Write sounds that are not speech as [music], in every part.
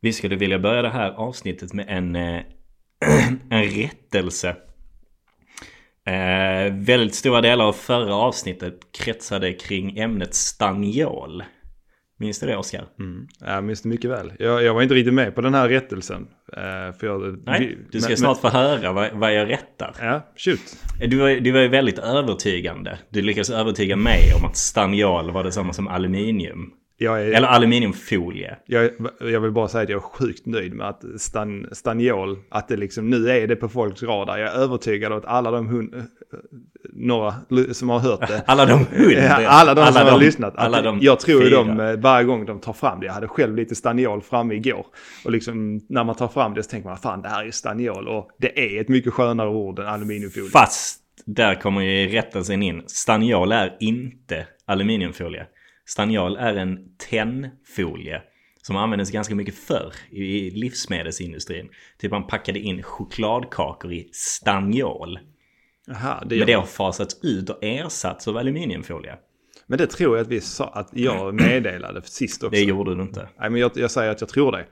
Vi skulle vilja börja det här avsnittet med en, eh, [clears throat] en rättelse. Eh, väldigt stora delar av förra avsnittet kretsade kring ämnet staniol. Minns du det Oskar? Mm. Jag minns det mycket väl. Jag, jag var inte riktigt med på den här rättelsen. Eh, för jag, Nej, du ska men, snart få höra vad, vad jag rättar. Ja, shoot. Du var, du var ju väldigt övertygande. Du lyckades övertyga mig om att staniol var detsamma som aluminium. Är, Eller aluminiumfolie. Jag, jag, vill bara säga att jag är sjukt nöjd med att stan, staniol, att det liksom nu är det på folks radar. Jag är övertygad om att alla de hund, några som har hört det. [laughs] alla de hund, Alla de alla som de, har lyssnat. Alla de jag tror ju de eh, varje gång de tar fram det. Jag hade själv lite staniol framme igår. Och liksom när man tar fram det så tänker man fan det här är staniol. Och det är ett mycket skönare ord än aluminiumfolie. Fast där kommer ju rättelsen in. Staniol är inte aluminiumfolie. Staniol är en tennfolie som användes ganska mycket förr i livsmedelsindustrin. Typ man packade in chokladkakor i staniol. Aha, det Men det har fasats ut och ersatts av aluminiumfolie. Men det tror jag att vi sa att jag meddelade sist också. Det gjorde du inte. Nej men jag, jag säger att jag tror det.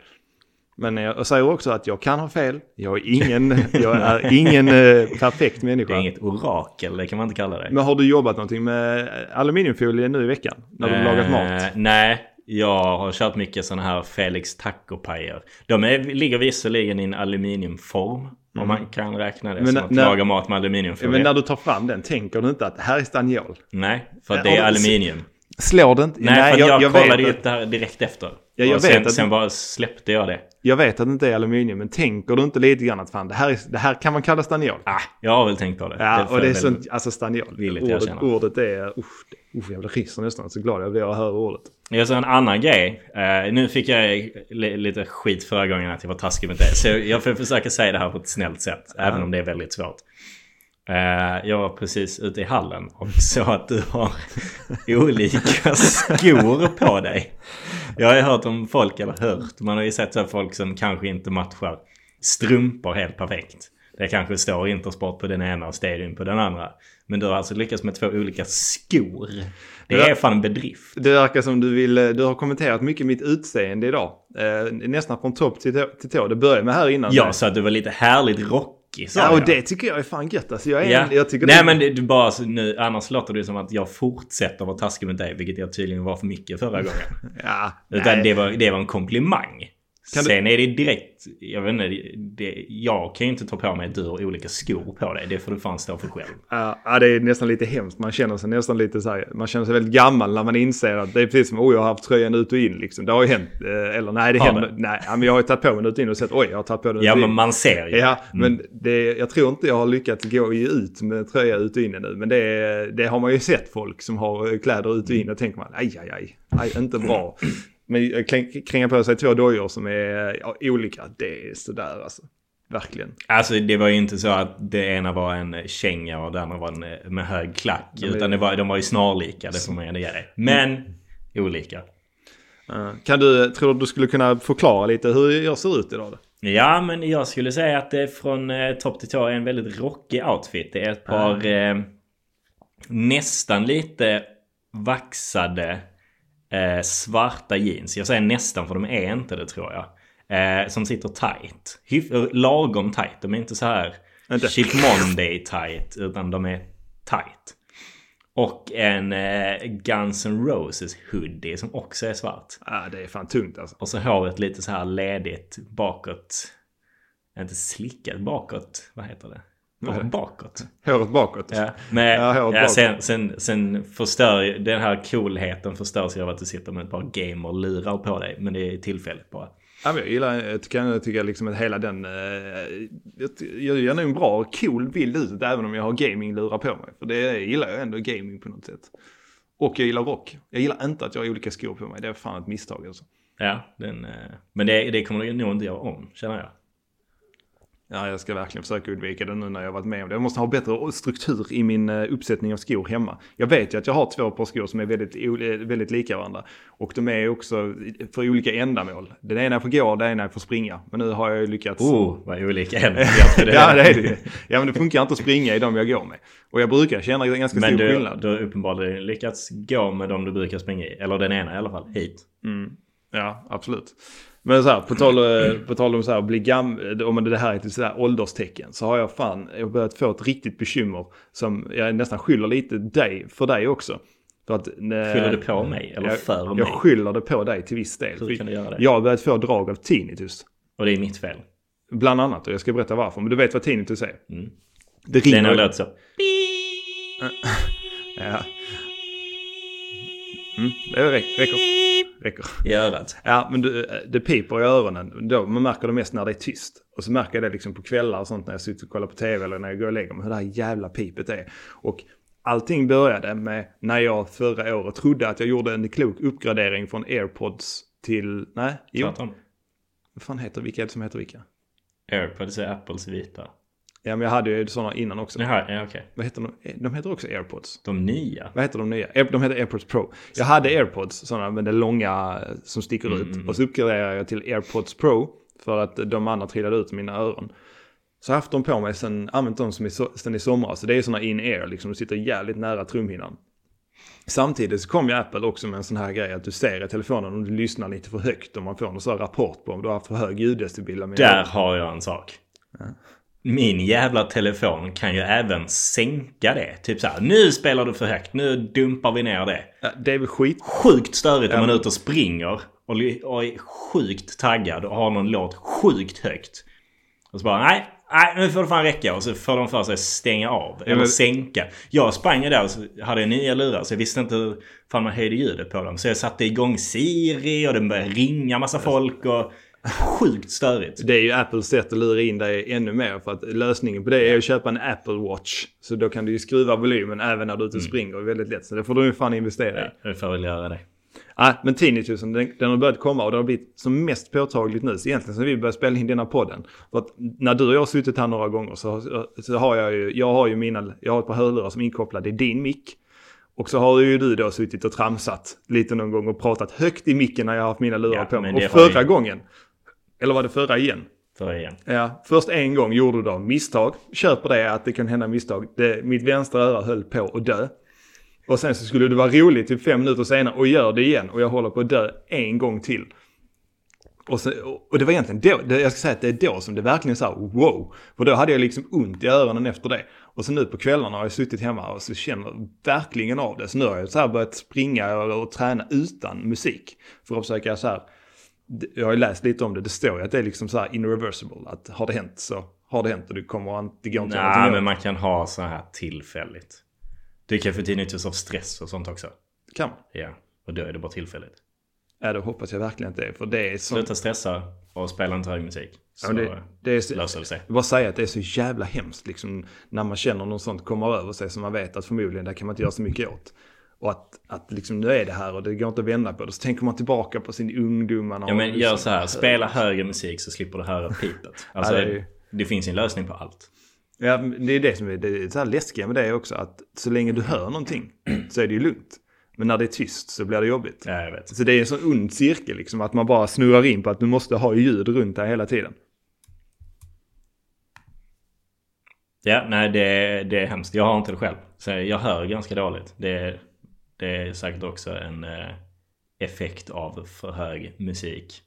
Men jag säger också att jag kan ha fel. Jag är ingen, [laughs] jag är ingen eh, perfekt människa. Det är inget orakel, det kan man inte kalla det. Men har du jobbat någonting med aluminiumfolie nu i veckan? När du eh, lagat mat? Nej, jag har kört mycket sådana här Felix tacopajer. De är, ligger visserligen i en aluminiumform. Mm. Om man kan räkna det men som att när, laga mat med aluminiumfolie. Men när du tar fram den, tänker du inte att här är staniol? Nej, för att det är aluminium. Slår det inte? Nej, Nej för jag, jag, jag kollade ju det här direkt efter. Ja, jag och sen, vet att sen bara släppte jag det. Jag vet att det inte är aluminium, men tänker du inte lite grann att fan, det här, är, det här kan man kalla staniol? Ah, jag har väl tänkt på det. Ja, det och det är sånt, alltså staniol. Ordet, ordet är, usch, usch jag blir ryser nästan. Så glad jag blir att höra ordet. Jag sa en annan grej. Uh, nu fick jag lite skit förra gången att jag var taskig med det. Så jag får försöka säga det här på ett snällt sätt. Ja. Även om det är väldigt svårt. Uh, jag var precis ute i hallen och [laughs] såg att du har [laughs] olika skor på dig. Jag har ju hört om folk, eller hört, man har ju sett så folk som kanske inte matchar strumpor helt perfekt. Det kanske står Intersport på den ena och Stadium på den andra. Men du har alltså lyckats med två olika skor. Det är fan en bedrift. Det verkar som du vill, du har kommenterat mycket mitt utseende idag. Eh, nästan från topp till, till tå. Det började med här innan. Ja, så att du var lite härligt rock Ja, och det tycker jag är fan gött. Alltså, jag är ja. en, jag tycker Nej, det... men du bara, nu, annars låter det som att jag fortsätter vara taskig med dig, vilket jag tydligen var för mycket förra gången. [laughs] ja, Utan det var, det var en komplimang. Kan Sen du... är det direkt, jag vet inte, det, jag kan ju inte ta på mig att du har olika skor på dig. Det får du fan stå för själv. Ja, det är nästan lite hemskt. Man känner sig nästan lite så här, man känner sig väldigt gammal när man inser att det är precis som, oj jag har haft tröjan ut och in liksom. Det har ju hänt. Eh, eller nej, det har händer, det? nej, men jag har ju tagit på mig den ut och in och sett, oj jag har tagit på den Ja, men man ser ju. Ja, mm. men det, jag tror inte jag har lyckats gå ut med tröja ut och in nu. Men det, det har man ju sett folk som har kläder ut och in och tänker man, aj, aj, aj, aj inte bra. Men kränga på sig två dojor som är ja, olika, det är sådär alltså. Verkligen. Alltså det var ju inte så att det ena var en känga och det andra var en med hög klack. De utan det var, de var ju snarlika, det får man ändå ge dig. Men mm. olika. Kan du, tror du du skulle kunna förklara lite hur jag ser ut idag? Då? Ja, men jag skulle säga att det från eh, topp till tå är en väldigt rockig outfit. Det är ett par uh. eh, nästan lite vaxade eh, svarta jeans. Jag säger nästan för de är inte det tror jag. Eh, som sitter tight. Hyf lagom tight. De är inte så här Chip Monday tight. Utan de är tight. Och en eh, Guns N' Roses hoodie som också är svart. Ja, ah, det är fan tungt alltså. Och så håret lite så här ledigt bakåt. Inte slickat bakåt. Vad heter det? Bakåt. Håret bakåt. Ja, men ja, håret ja, bakåt. Sen, sen, sen förstör den här coolheten förstörs ju av att du sitter med ett par gamer-lurar på dig. Men det är tillfälligt bara. Ja, jag gillar, jag tycker, jag tycker liksom att hela den, eh, jag gör nog en bra cool bild ut även om jag har gaming-lurar på mig. För det gillar jag ändå gaming på något sätt. Och jag gillar rock. Jag gillar inte att jag har olika skor på mig. Det är fan ett misstag alltså. Ja, den, eh, men det, det kommer du nog inte göra om, känner jag. Ja, jag ska verkligen försöka undvika det nu när jag varit med om det. Jag måste ha bättre struktur i min eh, uppsättning av skor hemma. Jag vet ju att jag har två par skor som är väldigt, eh, väldigt lika varandra. Och de är också för olika ändamål. Den ena är för gå, den ena är för springa. Men nu har jag ju lyckats... Oh, vad olika ändamål [laughs] Ja, det är det Ja, men det funkar inte att springa i de jag går med. Och jag brukar känna ganska men stor du, skillnad. Men du har uppenbarligen lyckats gå med de du brukar springa i. Eller den ena i alla fall, hit. Mm. Ja, absolut. Men så här, på tal, eh, på tal om så här, bli gammal, om det här är ett sådär ålderstecken, så har jag fan, jag har börjat få ett riktigt bekymmer som jag nästan skyller lite dig, för dig också. För att, Skyller du på mig eller jag, för mig? Jag skyller det på dig till viss del. Hur kan du göra det? Jag har börjat få drag av tinnitus. Och det är mitt fel. Bland annat, och jag ska berätta varför. Men du vet vad tinnitus är? Mm. Det Det är ringer. när det låter så. [laughs] Ja. Mm, det räcker. räcker. I örat. Ja, men du, det piper i öronen. Då, man märker det mest när det är tyst. Och så märker jag det liksom på kvällar och sånt när jag sitter och kollar på tv eller när jag går och lägger mig. Hur det här jävla pipet är. Och allting började med när jag förra året trodde att jag gjorde en klok uppgradering från airpods till... Nej, jo. Tvärtom. Vad fan heter vilka är det som heter vilka? Airpods är Apples vita. Ja, men jag hade ju sådana innan också. Jaha, ja okej. Vad heter de? De heter också airpods. De nya. Vad heter de nya? De heter AirPods Pro. Jag hade AirPods, sådana med det långa eh, som sticker ut. Och så uppgraderade jag till AirPods Pro för att de andra trillade ut mina öron. Så jag har haft dem på mig sen, använt dem som i, so- sen i somras. Så det är sådana in-ear, liksom. De sitter jävligt nära trumhinnan. Samtidigt så kom ju Apple också med en sån här grej att du ser i telefonen om du lyssnar lite för högt. Om man får någon sån här rapport på om du har haft för hög ljuddecibel. Där har jag en sak. Min jävla telefon kan ju även sänka det. Typ så här, nu spelar du för högt, nu dumpar vi ner det. Ja, det är väl skit. Sjukt störigt om man är ute och springer och, är sjukt taggad och har någon låt sjukt högt. Och så bara, nej, nej nu får det fan räcka. Och så får de för sig stänga av eller men- sänka. Jag sprang där och så hade jag nya lurar så jag visste inte hur fan man höjde ljudet på dem. Så jag satte igång Siri och den började ringa massa folk och sjukt störigt. Det är ju Apples sätt att lura in dig ännu mer. För att lösningen på det är att köpa en Apple Watch. Så då kan du ju skruva volymen även när du ute och springer. Det är väldigt lätt. Så det får du ju fan investera i. Jag får väl göra det. Nej, men tinnitusen den, den har börjat komma och det har blivit som mest påtagligt nu. Så egentligen sen vi började spela in denna podden. För att när du och jag har suttit här några gånger så, så har jag ju, jag har ju mina, jag har ett par hörlurar som är inkopplade i din mick. Och så har ju du då suttit och tramsat lite någon gång och pratat högt i micken när jag har haft mina lurar Ja, på mig. Och förra vi- gången, eller var det förra igen? För igen. Ja, först en gång gjorde du då misstag. Köper det att det kan hända misstag. Det, mitt vänstra öra höll på att dö. Och sen så skulle det vara roligt typ fem minuter senare och gör det igen. Och jag håller på att dö en gång till. Och, så, och det var egentligen då, det, jag ska säga att det är då som det verkligen sa wow. För då hade jag liksom ont i öronen efter det. Och så nu på kvällarna har jag suttit hemma och så känner verkligen av det. Så nu har jag så här börjat springa och, och träna utan musik. För att försöka så här, jag har ju läst lite om det, det står ju att det är liksom så här irreversible. Att har det hänt så har det hänt och det kommer an- det går inte Nej, men man kan ha så här tillfälligt. Du kan få tinnitus av stress och sånt också. Kan man? Ja, och då är det bara tillfälligt. Ja, det hoppas jag verkligen inte det. För det är så... Sluta stressa och spela inte hög musik. Så Ja, det, det är så löser det sig. Jag bara säga att det är så jävla hemskt liksom när man känner något sånt kommer över sig som man vet att förmodligen det kan man inte göra så mycket åt. Och att, att liksom nu är det här och det går inte att vända på det. Så tänker man tillbaka på sin ungdom. Ja men liksom- gör så här, spela högre musik så slipper du höra pipet. [laughs] Alltså, Ja, det ju- det finns en lösning på allt. Ja, det är det som är det är så här läskiga med det också. Att så länge du hör någonting [clears throat] så är det ju lugnt. Men när det är tyst så blir det jobbigt. Ja, jag vet. Så det är en sån ond cirkel liksom. Att man bara snurrar in på att du måste ha ljud runt dig hela tiden. Ja, nej det, det är hemskt. Jag har inte det själv. Så jag hör ganska dåligt. Det, det är säkert också en eh, effekt av för hög musik.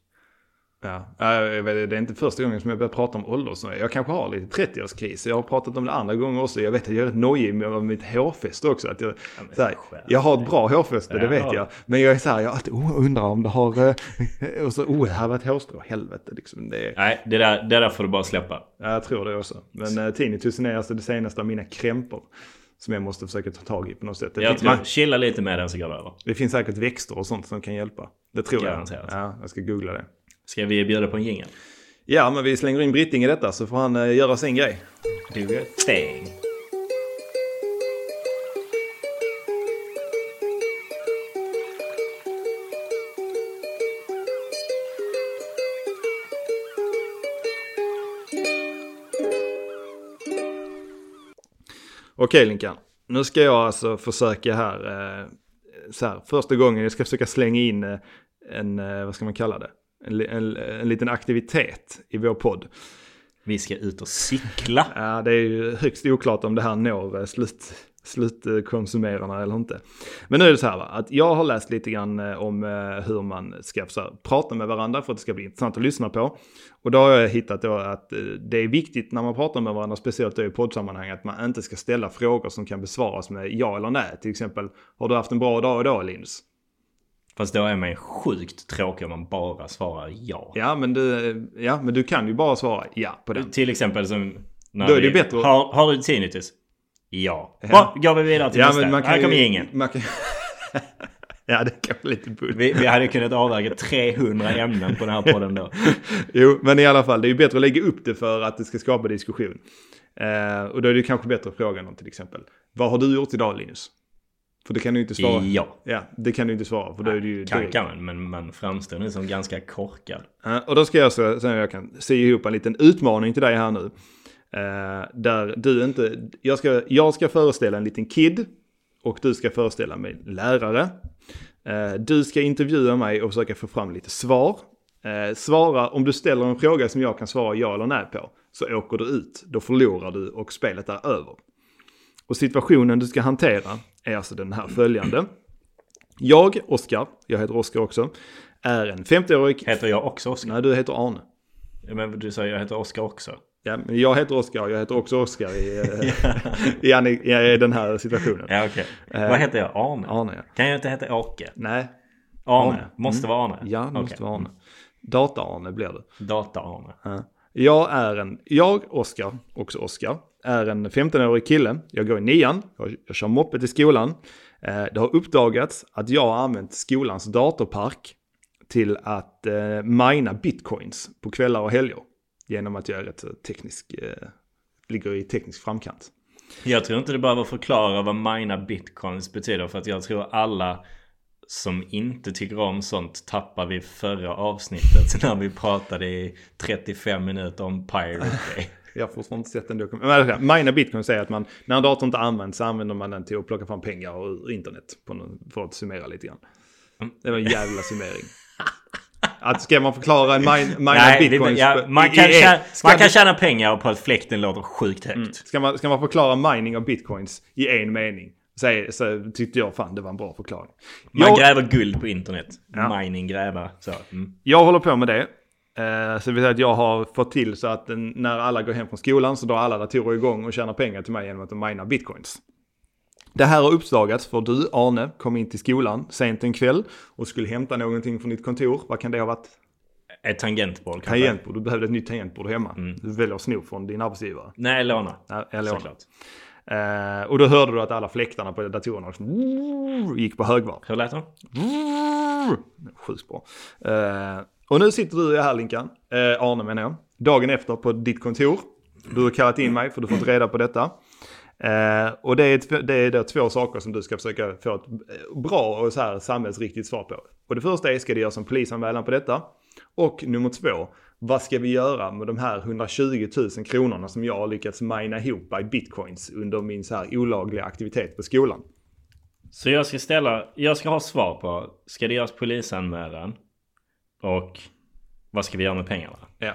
Ja, det är inte första gången som jag börjar prata om åldersnöje. Jag kanske har lite 30-årskris. Jag har pratat om det andra gånger också. Jag vet att jag är rätt nojig med mitt hårfäste också. Att jag, men så här, jag har ett bra hårfäste, det Ja, vet ja. jag. Men jag är så här, jag alltid oh, undrar om det har... eh, [laughs] Och så, oh, här var ett hårstrå. Helvete, liksom. Det är, Nej, det där, det där får du bara släppa. ja, jag tror det också. Men uh, tinnitusen är alltså det senaste av mina krämpor. Som jag måste försöka ta tag i på något sätt. Det, Jag tror, man, chilla lite med den så går det över. det finns säkert växter och sånt som kan hjälpa. Det tror jag. Garanterat. Ja, jag ska googla det. Ska vi bjuda på en jingel? Ja, men vi slänger in Britting i detta så får han eh, göra sin grej. Do your thing. Okej Linkan, nu ska jag alltså försöka här, eh, så här, första gången jag ska försöka slänga in eh, en, eh, vad ska man kalla det, en, en, en liten aktivitet i vår podd. Vi ska ut och cykla. Ja, det är ju högst oklart om det här når slut, slutkonsumerarna eller inte. Men nu är det så här va, att jag har läst lite grann eh, om eh, hur man ska här, prata med varandra för att det ska bli intressant att lyssna på. Och då har jag hittat då att eh, det är viktigt när man pratar med varandra, speciellt då i poddsammanhang, att man inte ska ställa frågor som kan besvaras med ja eller nej. Till exempel, har du haft en bra dag idag Linus? Fast då är man ju sjukt tråkig om man bara svarar ja. Ja men, du, ja, men du kan ju bara svara ja på den. Till exempel som... När Då är det vi, bättre Har, har du tinnitus? Ja. Ja. Bra, går vi vidare till Ja, nästa. men man kan Här kommer ingen. Kan... [laughs] ja, det kan vara lite bull. Vi, vi hade kunnat avverka 300 ämnen på den här podden då. [laughs] Jo, men i alla fall, det är ju bättre att lägga upp det för att det ska skapa diskussion. Eh, och då är det kanske bättre att fråga någon till exempel. Vad har du gjort idag Linus? För det kan du inte svara. Ja. Ja, det kan du inte svara för då är det ju Kan, kan man, men man framstår nu som ganska korkad. Eh, och då ska jag så, sen jag kan sy ihop en liten utmaning till dig här nu. Eh, där du inte, jag ska, jag ska föreställa en liten kid och du ska föreställa mig lärare. Eh, du ska intervjua mig och försöka få fram lite svar. Eh, svara, om du ställer en fråga som jag kan svara ja eller nej på så åker du ut. Då förlorar du och spelet är över. Och situationen du ska hantera är alltså den här följande. Jag, Oskar, jag heter Oskar också, är en 50-årig... Heter jag också Oskar? Nej, du heter Arne. Men du sa jag heter Oskar också. Ja, men jag heter Oskar och jag heter också Oskar i, [laughs] eh, i, i, i den här situationen. Ja. Eh, Vad heter jag? Arne? Arne, ja. Kan jag inte heta Åke? Nej, Arne? Arne. Måste vara Arne? ja, det måste vara Arne. Data-Arne blir det. Data-Arne. Ja. Jag är en, jag, Oskar, också Oskar, är en 15-årig kille. Jag går i nian, jag, jag kör moppe till skolan. Eh, det har uppdagats att jag har använt skolans datorpark till att eh, mina bitcoins på kvällar och helger. Genom att jag är rätt teknisk, eh, ligger i teknisk framkant. Jag tror inte du behöver förklara vad mina bitcoins betyder för att jag tror alla som inte tycker om sånt tappar vi förra avsnittet [laughs] när vi pratade i 35 minuter om Pirate Bay. [laughs] Jag har fortfarande inte sett den dokumentation. Men alltså, mina bitcoin säger att man, när en dator inte används så använder man den till att plocka fram pengar ur internet. På någon, för att summera lite grann. Det var en jävla summering. [laughs] Att ska man förklara en mine, mina Nej, det, bitcoins... ja, på- man, kan tjäna, man kan tjäna pengar på att fläkten låter sjukt högt. Ska man, ska man förklara mining av bitcoins i en mening? Så, så tyckte jag fan det var en bra förklaring. Man Jag, gräver guld på internet. Ja. Mining gräva. Så. Mm. jag håller på med det. Eh, så det vill säga att jag har fått till så att när alla går hem från skolan så drar alla datorer igång och tjänar pengar till mig genom att de minar bitcoins. Det här har uppdagats för du, Arne, kom in till skolan sent en kväll och skulle hämta någonting från ditt kontor. Vad kan det ha varit? Ett tangentbord kanske. Tangentbord. Du behövde ett nytt tangentbord hemma. Du väljer att sno från din arbetsgivare. Nej, låna. Ja, jag lånar. Såklart. Eh, och då hörde du att alla fläktarna på datorerna liksom, gick på högvarv. Hur lät de? Sjukt bra. Eh, och nu sitter du här Linkan, eh, Arne menar jag, dagen efter på ditt kontor. Du har kallat in mig för du har fått reda på detta. Eh, och det är, det är då två saker som du ska försöka få ett bra och så här samhällsriktigt svar på. Och det första är, ska det göras en polisanmälan på detta? Och nummer två, vad ska vi göra med de här 120 000 kronorna som jag har lyckats mina ihop i bitcoins under min så här olagliga aktivitet på skolan? Så jag ska ställa, jag ska ha svar på, ska det göras polisanmälan? Och vad ska vi göra med pengarna? Ja.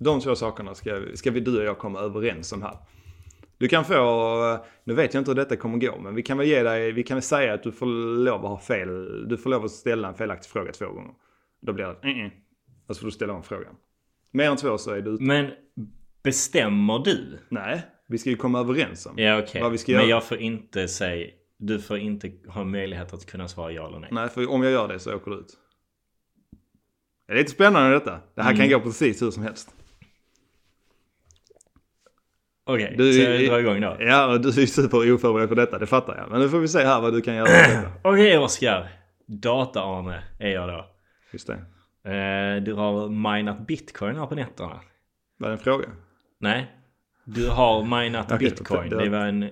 De två sakerna ska, ska vi du och jag komma överens om här. Du kan få, nu vet jag inte hur detta kommer gå, men vi kan väl ge dig, vi kan väl säga att du får lov att ha fel, du får lov att ställa en felaktig fråga två gånger. Då blir det mm Och så får du ställa om frågan. Mer än två så är du ute. Men bestämmer du? Nej, vi ska ju komma överens om Ja okej. vad vi ska Men göra. jag får inte säga, du får inte ha möjlighet att kunna svara ja eller nej. Nej, för om jag gör det så åker du ut. Det är lite spännande detta. Det här kan gå precis hur som helst. Okej, Du- så jag drar igång då. Ja, och du är super oförberedd på detta, det fattar jag. Men nu får vi se här vad du kan göra. [clears throat] Okej Oskar. Data-Arne är jag då. Just det. Eh, du har minat bitcoin här på nätterna. Var det en fråga? Nej. Du har minat Okej, bitcoin. det- Det var en...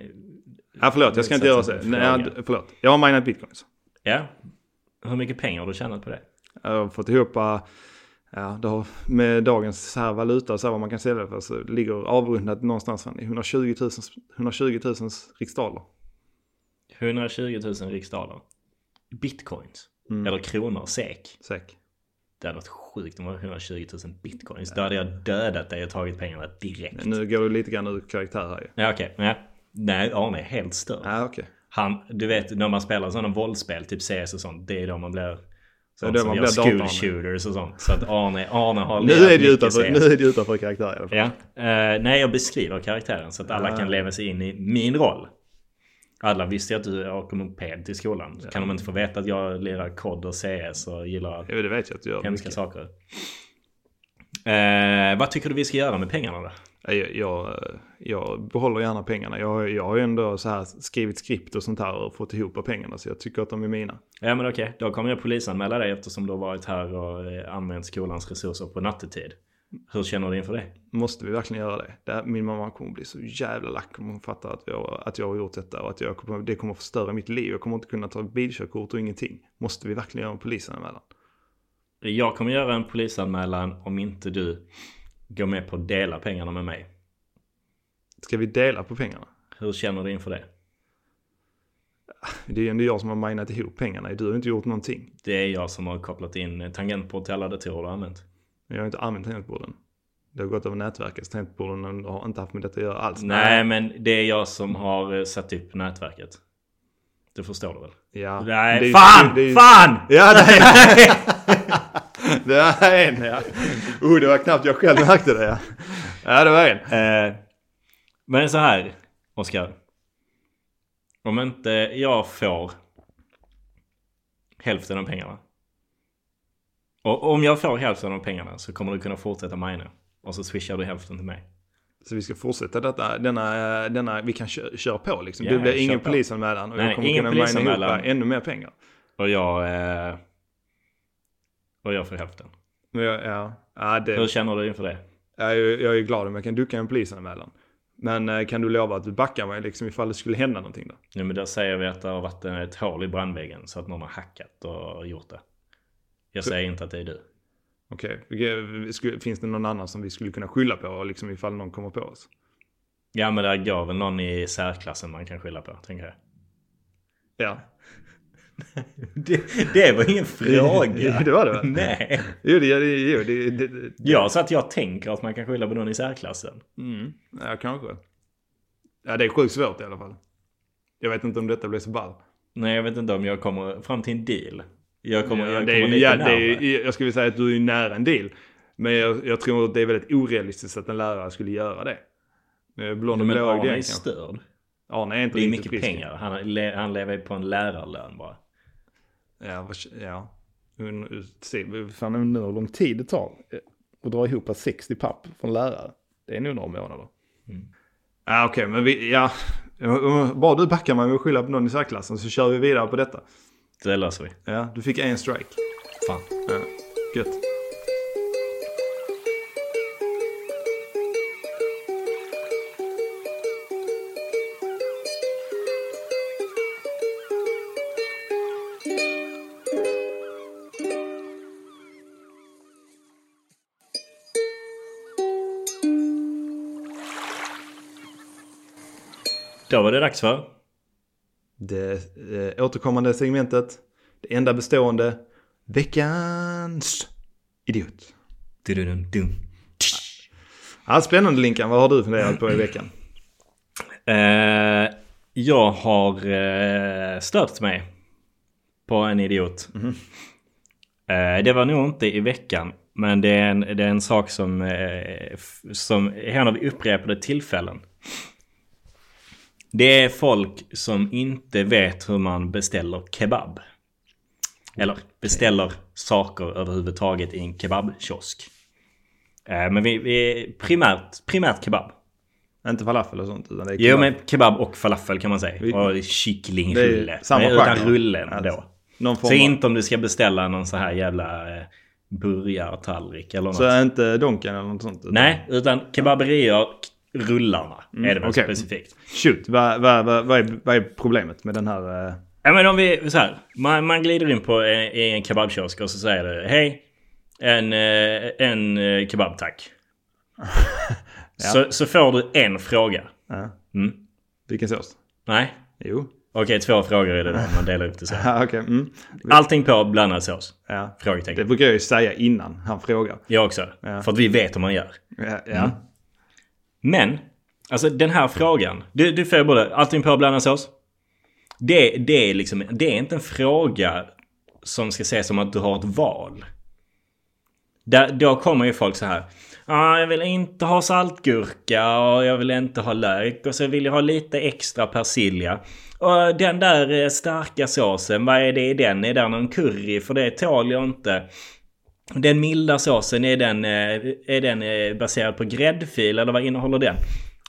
Ja, förlåt, jag ska inte göra så. Nej, förlåt. Jag har minat bitcoins. Ja. Hur mycket pengar har du tjänat på det? Jag har fått ihop, äh, ja, har, med dagens så här valuta och så här vad man kan sälja det för så ligger avrundat någonstans från 120 000, 120 000 riksdaler. 120 000 riksdaler. Bitcoins. Mm. Eller kronor, SEK. Säk. Det hade varit sjukt om det var 120 000 bitcoins. Då hade jag dödat dig och tagit pengarna direkt. Nu går du lite grann ur karaktär här ju. Ja okej. Ja. Nej, Arne är helt störd. Ja, okej. Han, du vet när man spelar sådana våldsspel, typ CS och sånt. Det är då man blir... Sånt då som gör school shooters och sånt. Så att Arne, Arne har Nu är det utanför, nu är det utanför karaktär i alla fall. Ja. Eh, nej, jag beskriver karaktären så att alla Ah. kan leva sig in i min roll. Alla visste ju att du åker moped till skolan. Så kan de inte få veta att jag lirar kod och CS och gillar Jo, det vet jag att du gör. hemska mycket. saker. Eh, vad tycker du vi ska göra med pengarna då? Jag, jag, jag behåller gärna pengarna. Jag, jag har ju ändå så här skrivit skript och sånt här och fått ihop pengarna så jag tycker att de är mina. Ja men okej, då kommer jag polisanmäla dig eftersom du har varit här och eh, använt skolans resurser på nattetid. Hur känner du inför det? Måste vi verkligen göra det? det här, min mamma kommer bli så jävla lack om hon fattar att jag, att jag har gjort detta och att jag kommer, det kommer förstöra mitt liv. Jag kommer inte kunna ta bilkörkort och ingenting. Måste vi verkligen göra en polisanmälan? Jag kommer göra en polisanmälan om inte du går med på att dela pengarna med mig. Ska vi dela på pengarna? Hur känner du inför det? Det är ju ändå jag som har minat ihop pengarna. Du har inte gjort någonting. Det är jag som har kopplat in tangentbord till alla datorer du har använt. Jag har inte använt tangentborden. Det har gått över nätverket. så Tangentborden har inte haft med detta att göra alls. Nej, men det är jag som har eh, satt upp nätverket. Det förstår du väl? Ja. Nej, det är fan! det är ju- Fan! Ja, det är [laughs] [laughs] Det är en ja. Oh, det var knappt jag själv märkte det ja. Ja, det var en. Eh, men så här, Oskar. Om inte jag får hälften av pengarna. Och om jag får hälften av pengarna så kommer du kunna fortsätta mina. Och så swishar du hälften till mig. Så vi ska fortsätta detta, denna, denna vi kan köra, köra på liksom. Ja, det blir ingen polisanmälan och Nej, jag kommer kunna mina ihop ännu mer pengar. Och jag... Eh, och jag får hälften. Jag, ja, ja, det, Hur känner du inför det? jag, är, jag är glad om jag kan ducka en polisanmälan. Men eh, kan du lova att du backar mig liksom ifall det skulle hända någonting då? Nu men då säger vi att det har varit ett hål i brandväggen så att någon har hackat och gjort det. Jag Så- säger inte att det är du. Okej, skulle- finns det någon annan som vi skulle kunna skylla på liksom ifall någon kommer på oss? Ja men där går väl någon i särklassen man kan skylla på, tänker jag. Ja, [laughs] Det, det var ingen fråga. [laughs] det var det väl? Nej. Jo, det, jo, det, det, det, Jag sa att jag tänker att man kan skylla på någon i särklassen. Mm, ja, kanske. Ja, det är sjukt svårt i alla fall. Jag vet inte om detta blir så ball. Nej jag vet inte om jag kommer fram till en deal. Jag kommer, ja, jag det kommer är, lite ja, det närmare. är, jag skulle säga att du är nära en deal. Men jag, jag tror att det är väldigt orealistiskt att en lärare skulle göra det. Eh, Blond och Men blå Arne idén är störd. Arne är inte Det är mycket frisk. pengar. Han, han lever på en lärarlön bara. Ja, vad, ja. Un- Se, fan undrar hur lång tid det tar eh, att dra ihop 60 papp från lärare. Det är nog några månader. Mm. Ja, okej, men vi, ja. Bara du backar mig med att skylla på någon i särklassen så kör vi vidare på detta. Det löser vi. Ja, du fick en strike. Fan. Ja, gött. Då var det dags för. Det eh, återkommande segmentet. Det enda bestående. Veckans idiot. Dududum-dum. Ja, spännande Linkan. Vad har du funderat på i veckan? Eh, jag har eh, stört mig på en idiot. Eh, det var nog inte i veckan. Men det är en, det är en sak som, eh, som händer vid upprepade tillfällen. Det är folk som inte vet hur man beställer kebab. Eller beställer saker överhuvudtaget i en kebabkiosk. Eh, men vi, vi primärt, primärt kebab. Inte falafel och sånt. Utan det är Jo kebab. men kebab och falafel kan man säga. Och kycklingrulle. samma Nej, Utan rullen Att- då. Någon form Så av- inte om du ska beställa någon så här jävla eh, burgartallrik eller något. Så inte Donken eller något sånt? utan- Nej, utan kebaberier, rullarna är det väl Mm, okej. specifikt. Shoot, vad, vad, vad, vad, är, vad är problemet med den här? eh, Ja men om vi, så här. Man, man glider in på en, i en kebabkiosk och så säger du Hej, en, eh, en eh, kebab tack. [laughs] så, så får du en fråga. Ja. Mm. Vilken sås? Nej? Jo. Okej, två frågor är det då. Man delar upp det så. [laughs] Ja, okej. Mm. Allting på blandad sås? Ja. Frågetecken. Det brukar jag ju säga innan han frågar. Jag också. Ja. För att vi vet hur man gör. Ja. ja. Mm. Men Alltså den här frågan. Du, du får både allting på blandarsås. Det, det, är liksom, det är inte en fråga som ska ses som att du har ett val. Där, då kommer ju folk så här. Ah, jag vill inte ha saltgurka och jag vill inte ha lök och så vill jag ha lite extra persilja. Och den där eh, starka såsen, vad är det i den? Är det någon curry? För det tål jag inte. Den milda såsen, är den, eh, är den eh, baserad på gräddfil eller vad innehåller den?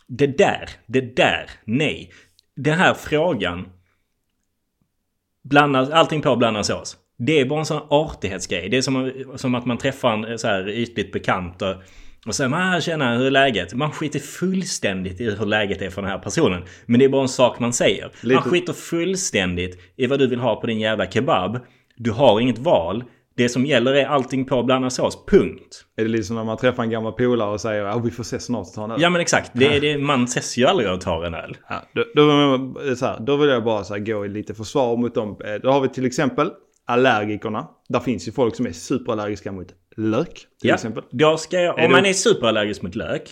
Det där, det där, nej. Den här frågan. Blanda, allting på blanda sås. Det är bara en sån artighetsgrej. Det är som, som att man träffar en så här ytligt bekant och, och säger man tjena hur är läget? Man skiter fullständigt i hur läget är för den här personen. Men det är bara en sak man säger. Lite- Man skiter fullständigt i vad du vill ha på din jävla kebab. Du har inget val. Det som gäller är allting på blanda sås. Punkt. Är det liksom när man träffar en gammal polare och säger att vi får ses snart och ta en öl? Ja men exakt. Det, är [laughs] det, man ses ju aldrig och tar en öl. Ja, då, då, så här, då vill jag bara så här, gå i lite försvar mot dem. Eh, Då har vi till exempel allergikerna. Där finns ju folk som är superallergiska mot lök till Ja, exempel. då ska jag, Är om du- man är superallergisk mot lök.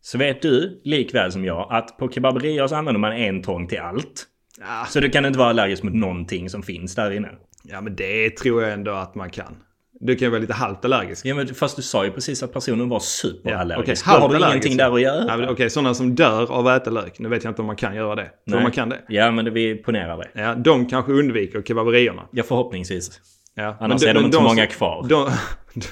Så vet du, likväl som jag, att på kebaberier så använder man en tång till allt. Ja, Så du kan inte vara allergisk mot någonting som finns där inne. Ja, men det tror jag ändå att man kan. Du kan ju vara lite halvt allergisk. Ja, men fast du sa ju precis att personen var superallergisk. Ja, okej, Då har du halvallergisk. ingenting där att göra. Ja, Okej, sådana som dör av att äta lök. Nu vet jag inte om man kan göra det. Tror Nej. man kan det? Ja, men det, vi ponerar det. Ja, de kanske undviker kebaberierna. Ja, förhoppningsvis. Ja. Annars men är de inte så många som- kvar. De,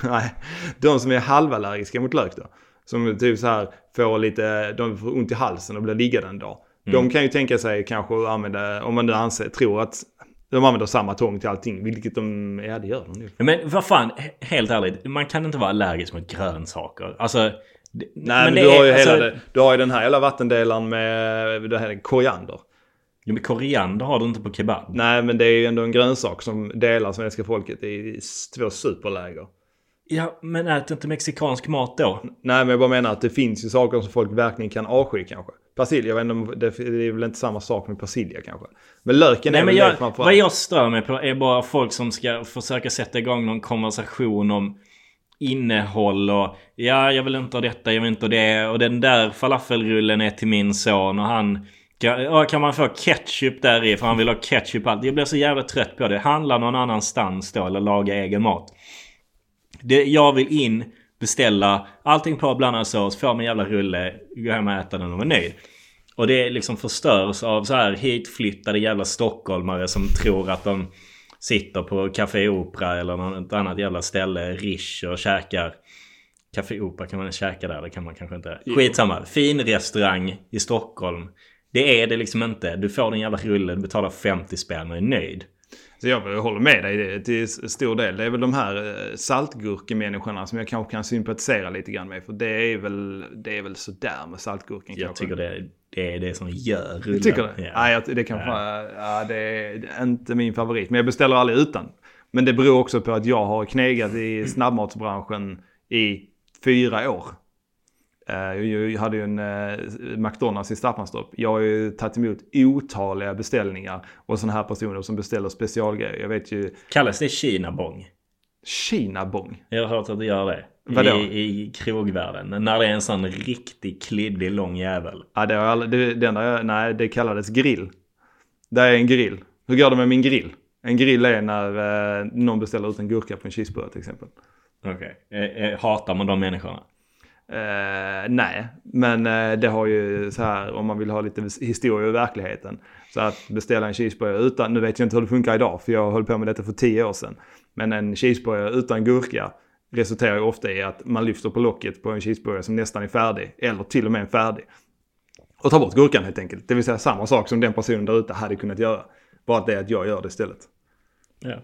[laughs] nej, de som är halvallergiska mot lök då. Som typ så här får lite, de får ont i halsen och blir liggande en dag. Mm. De kan ju tänka sig kanske att använda, om man nu anser, tror att de använder samma tång till allting. Vilket de, ja det gör de nu. Men vad fan, he- helt ärligt. Man kan inte vara allergisk mot grönsaker. Alltså... Nej men, det du, har ju alltså- hela det, du har ju den här hela vattendelaren med det här koriander. Ja, men koriander har du inte på kebab. Nej men det är ju ändå en grönsak som delar svenska folket i två superläger. Ja, men ät inte mexikansk mat då. Nej men jag bara menar att det finns ju saker som folk verkligen kan avsky kanske. Persilja, jag vet inte om det, det är väl inte samma sak med persilja kanske. Men löken Nej, är men väl jag, framförallt. vad jag stör mig på är bara folk som ska försöka sätta igång någon konversation om innehåll och ja, jag vill inte ha detta, jag vill inte ha det och den där falafelrullen är till min son och han kan, ja, kan man få ketchup där i för han vill ha ketchup allt. Jag blir så jävla trött på det. Handla någon annanstans då eller laga egen mat. Det, jag vill in, beställa allting på blandad sås, få min jävla rulle, gå hem och äta den och vara nöjd. Och det liksom förstörs av så här hitflyttade jävla stockholmare som tror att de sitter på Café Opera eller något annat jävla ställe, Rish och käkar. Café Opera kan man käka där, det kan man kanske inte. Skitsamma. Fin restaurang i Stockholm. Det är det liksom inte. Du får din jävla rulle, du betalar 50 spänn och är nöjd. Så jag håller med dig det till stor del. Det är väl de här eh, saltgurkemänniskorna som jag kanske kan sympatisera lite grann med. För det är väl, det är väl sådär med saltgurken Jag kanske. tycker det, det är det som gör rullen. Du tycker det? Ja. Nej, det kanske ja. det är inte min favorit. Men jag beställer aldrig utan. Men det beror också på att jag har knegat i snabbmatsbranschen i fyra år. Eh, Jag hade ju en eh, McDonalds i Staffanstorp. Jag har ju tagit emot otaliga beställningar och sådana här personer som beställer specialgrejer. Jag vet ju Kallas det Kina-bong? Kina-bong. Jag har hört att det gör det. Vadå? I, I krogvärlden. När det är en sån riktigt kliddig lång jävel. Ja, det har aldrig, det, det enda jag, nej, det kallades grill. Det är en grill. Hur går det med min grill? En grill är när eh, någon beställer ut en gurka på en cheeseburgare till exempel. Okej. Eh, eh, hatar man de människorna? Eh, nej, men eh, det har ju så här om man vill ha lite historia i verkligheten. Så att beställa en cheeseburgare utan, nu vet jag inte hur det funkar idag för jag höll på med detta för tio år sedan. Men en cheeseburgare utan gurka resulterar ju ofta i att man lyfter på locket på en cheeseburgare som nästan är färdig. Eller till och med en färdig. Och tar bort gurkan helt enkelt. Det vill säga samma sak som den personen där ute hade kunnat göra. Bara att det är att jag gör det istället. Ja.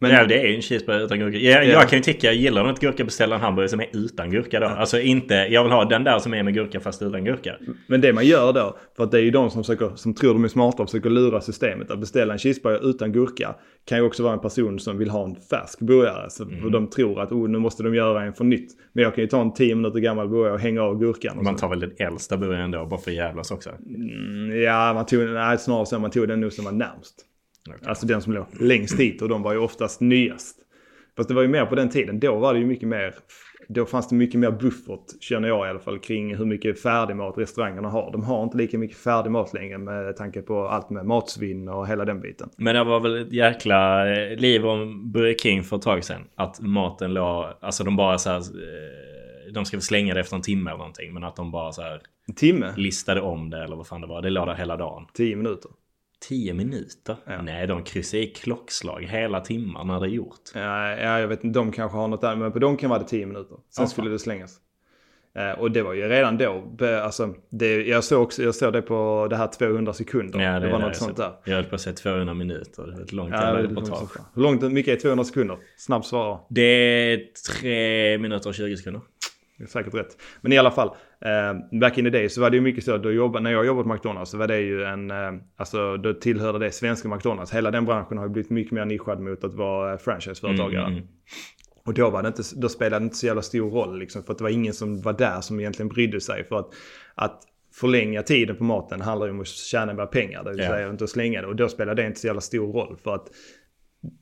Men- ja, det är ju en cheeseburgare utan gurka. Jag, Ja. jag kan ju tycka, jag gillar du inte gurka beställa en hamburgare som är utan gurka då. Alltså inte, jag vill ha den där som är med gurka fast utan gurka. Men det man gör då, för att det är ju de som, försöker, som tror de är smarta och försöker lura systemet. Att beställa en cheeseburgare utan gurka kan ju också vara en person som vill ha en färsk burgare. Så Mm. de tror att oh, nu måste de göra en för nytt. Men jag kan ju ta en 10 minuter gammal burgare och hänga av gurkan. Man så. tar väl den äldsta burgaren då bara för att jävlas också. Mm, ja, man tog, nej, snarare så man tog den nu som var närmst. Alltså den som låg längst hit och de var ju oftast nyast. Fast det var ju mer på den tiden. Då var det ju mycket mer då fanns det mycket mer buffert, känner jag i alla fall, kring hur mycket färdigmat restaurangerna har. De har inte lika mycket färdig mat längre med tanke på allt med matsvinn och hela den biten. Men det var väl ett jäkla eh, liv om Burger King för ett tag sedan. Att maten låg, alltså de bara så här, eh, de ska väl slänga det efter en timme eller någonting. Men att de bara så här En timme? listade om det eller vad fan det var. Det låg där hela dagen. Tio minuter? 10 minuter? Ja. Nej, de kryssar i klockslag hela timmar när det är gjort. Ja, ja, jag vet inte, de kanske har något där, men på dem kan vara det 10 minuter. Sen Ja, skulle fan. det slängas. Eh, och det var ju redan då, alltså, det, jag, såg också, jag såg det på det här 200 sekunder. Ja, det, är var det. något sånt där. Jag höll på att säga 200 minuter. Det är ett långt Ja, det- reportage. Hur långt, mycket är 200 sekunder? Snabbt svara. Det är 3 minuter och 20 sekunder. Det är säkert rätt. Men i alla fall, eh, back in the day så var det ju mycket så att då jobbade, när jag jobbade på McDonalds så var det ju en, eh, alltså då tillhörde det svenska McDonalds. Hela den branschen har ju blivit mycket mer nischad mot att vara eh, franchiseföretagare. Mm, mm. Och då, var det inte, då spelade det inte så jävla stor roll liksom, för att det var ingen som var där som egentligen brydde sig. För att, att förlänga tiden på maten handlar ju om att tjäna mer pengar, det vill säga inte att slänga det. Och då spelade det inte så jävla stor roll för att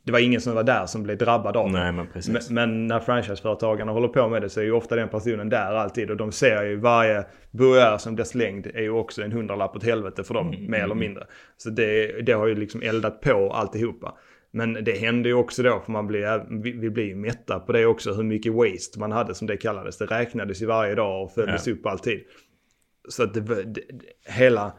det var ingen som var där som blev drabbad av. Nej, men precis. Men, när franchiseföretagarna håller på med det så är ju ofta den personen där alltid och de ser ju varje burgare som blir slängd är ju också en hundralapp åt helvete för dem, Mm, mer eller mindre. Så det, det har ju liksom eldat på alltihopa. Men det hände ju också då, för man blir, vi, blir ju mätta på det också, hur mycket waste man hade som det kallades. Det räknades ju varje dag och följdes Ja. upp alltid. Så att det, det hela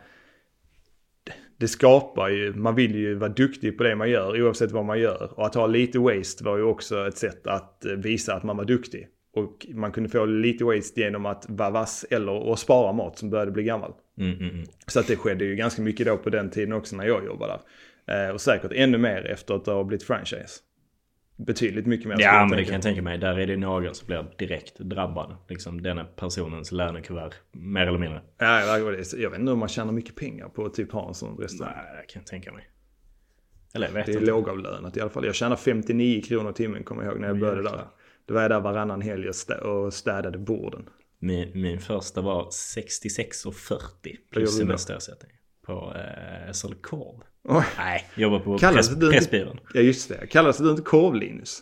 det skapar ju, man vill ju vara duktig på det man gör oavsett vad man gör. Och att ha lite waste var ju också ett sätt att eh, visa att man var duktig. Och man kunde få lite waste genom att vara vass eller att spara mat som började bli gammal. Mm, mm, mm. Så att det skedde ju ganska mycket då på den tiden också när jag jobbade där. Eh, och säkert ännu mer efter att det har blivit franchise. Betydligt mycket mer. Ja, men det kan jag tänka mig. Där är det någon som blir direkt drabbad. Liksom denna personens lönekuvert. Mer eller mindre. Ja, jag, vet inte om man tjänar mycket pengar på att typ ha en sån restaurang. Nej, det kan jag tänka mig. Eller jag vet Det är inte. lågavlönat i alla fall. Jag tjänar 59 kronor i timmen kommer jag ihåg när jag började där. jäklar. Då var jag där varannan helg och stä- och städade borden. Min, min första var 66,40 Vad plus semesterersättning. På eh, SL Korv. Oj. Nej, jobbar på Kallas press, Pressbyrån. Ja just det. Kallas det inte korv-Linus?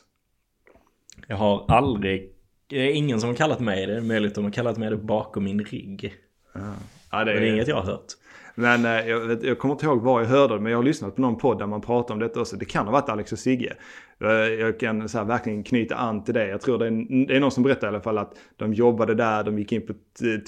Jag har aldrig... Det är ingen som har kallat mig det. Det är möjligt de har kallat mig det bakom min rygg. Ja, det Men det är inget jag har hört. Men eh, jag, jag kommer inte ihåg var jag hörde det, men jag har lyssnat på någon podd där man pratar om detta också. Det kan ha varit Alex och Sigge. Jag kan så här, verkligen knyta an till det. Jag tror det är, det är någon som berättar i alla fall att de jobbade där, de gick in på,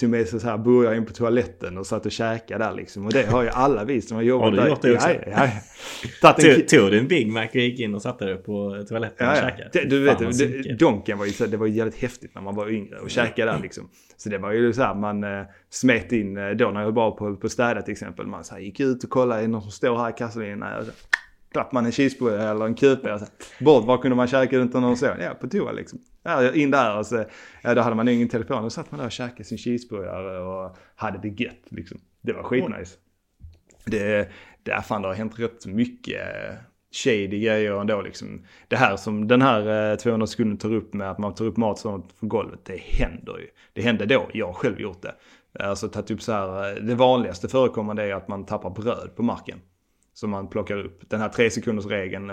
tog med sig så här burgare in på toaletten och satt och käkade där liksom. Och det har ju alla vi som har jobbat Har du där. gjort det också? Ja, ja, [laughs] en Tog, du en Big Mac och gick in och satte dig på toaletten och Ja, ja. käkade? Det, du vet, Fan, det. Donken var ju, så- det var ju jävligt häftigt när man var yngre och käkade där liksom. Så det var ju så här, man eh, smet in eh, då när jag var på, på städet till exempel. Man så här, gick ut och kollade, är någon som står här i? Och så klappade man en cheeseburgare eller en kupa? Alltså, bort, var kunde man käka utan någon sån? Ja, på toa liksom. Ja, in där och så, ja, då hade man ingen telefon. Då satt man där och käkade sin cheeseburgare och hade det gött liksom. Det var skitnice. Det, det är fan det har hänt rätt mycket eh, shady grejer ändå liksom. Det här som den här eh, 200 sekunder tar upp med att man tar upp mat sånt från golvet. Det händer ju. Det hände då. Jag har själv gjort det. Alltså tagit upp så här. Eh, det vanligaste förekommande är att man tappar bröd på marken. Som man plockar upp. Den här tre sekunders regeln,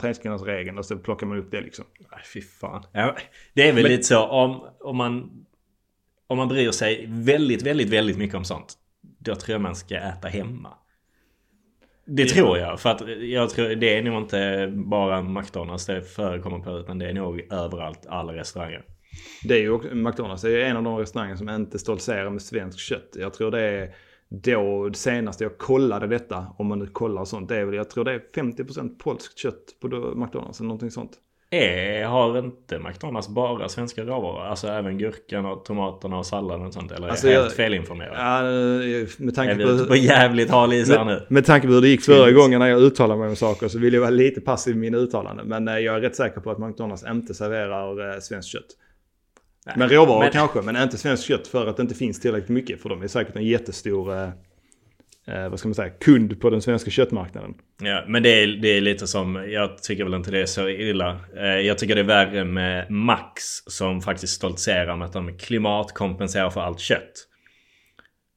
tre sekunders regeln och så plockar man upp det liksom. Nej, fy fan. Ja, det är väl Men- lite så om, om man... Om man bryr sig väldigt, väldigt, väldigt mycket om sånt. Då tror jag man ska äta hemma. Det tror jag. För att jag tror det är nog inte bara McDonalds det förekommer på. Utan det är nog överallt, alla restauranger. Det är ju också, McDonalds är ju en av de restauranger som inte stoltserar med svenskt kött. Jag tror det är då det senaste jag kollade detta, om man nu kollar sånt, det är väl, jag tror det är 50% polskt kött på McDonalds eller någonting sånt. Är, har inte McDonalds bara svenska råvaror? Alltså även gurkan och tomaterna och salladen och sånt? Eller är Alltså, jag helt felinformerad? Ja, med är tanke vi på, ute på jävligt hal is här nu? med, med tanke på hur det gick förra gången när jag uttalade mig om saker så vill jag vara lite passiv i mina uttalanden. Men eh, jag är rätt säker på att McDonalds inte serverar eh, svenskt kött. Men råvaror men- kanske, men inte svenskt kött för att det inte finns tillräckligt mycket. För de är säkert en jättestor, eh, eh, vad ska man säga, kund på den svenska köttmarknaden. Ja, men det är, det är lite som, jag tycker väl inte det är så illa. Eh, Jag tycker det är värre med Max som faktiskt stoltserar med att de klimatkompenserar för allt kött.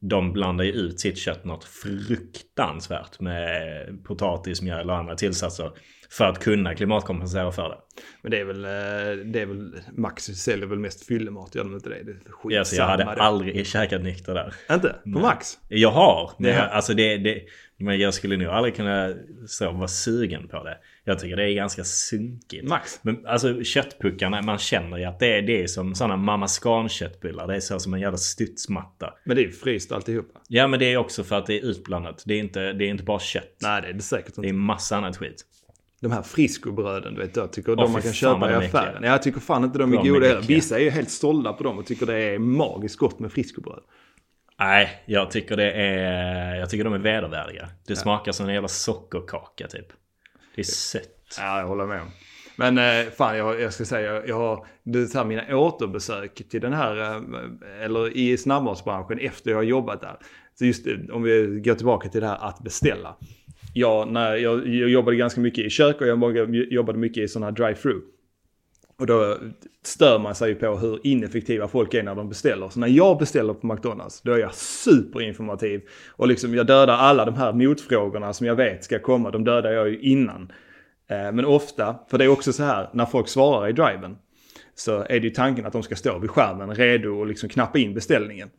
De blandar ju ut sitt kött något fruktansvärt med potatis, mjöl och andra tillsatser. För att kunna klimatkompensera för det. Men det är väl, eh, det är väl, Max säljer väl mest fyllemat, gör de inte det? det är så jag hade det. aldrig käkat nykter där. Inte? På Max? Jag har, men Det jag, alltså det, det, men jag skulle nog aldrig kunna så vara sugen på det. Jag tycker det är ganska sunkigt. Max? Men alltså köttpuckarna, man känner ju att det är, det är som sådana Mamma Scan köttbullar. Det är så som en jävla studsmatta. Men det är ju fryst alltihopa. Ja men det är också för att det är utblandat. Det är inte, det är inte bara kött. Nej, det är det säkert Det inte. är massa annat skit. De här friskobröden, du vet, jag tycker Åh, de man kan köpa i affären. Ja, jag tycker fan inte de är De goda heller. Vissa är ju helt sålda på dem och tycker det är magiskt gott med friskobröd. Nej, jag tycker det är... Jag tycker de är vedervärdiga. Det smakar som en jävla sockerkaka typ. Det är sött. Ja, jag håller med. Men eh, fan, jag, jag ska säga, jag, jag har det är så här, mina återbesök till den här, eh, eller i snabbmatsbranschen efter jag har jobbat där. Så just det, om vi går tillbaka till det här att beställa. Jag, när jag, jag jobbade ganska mycket i kök och jag jobbade mycket i sådana här drive-through. Och då stör man sig ju på hur ineffektiva folk är när de beställer. Så när jag beställer på McDonalds, då är jag superinformativ. Och liksom jag dödar alla de här motfrågorna som jag vet ska komma, de dödar jag ju innan. Eh, men ofta, för det är också så här, när folk svarar i driven så är det ju tanken att de ska stå vid skärmen redo och liksom knappa in beställningen.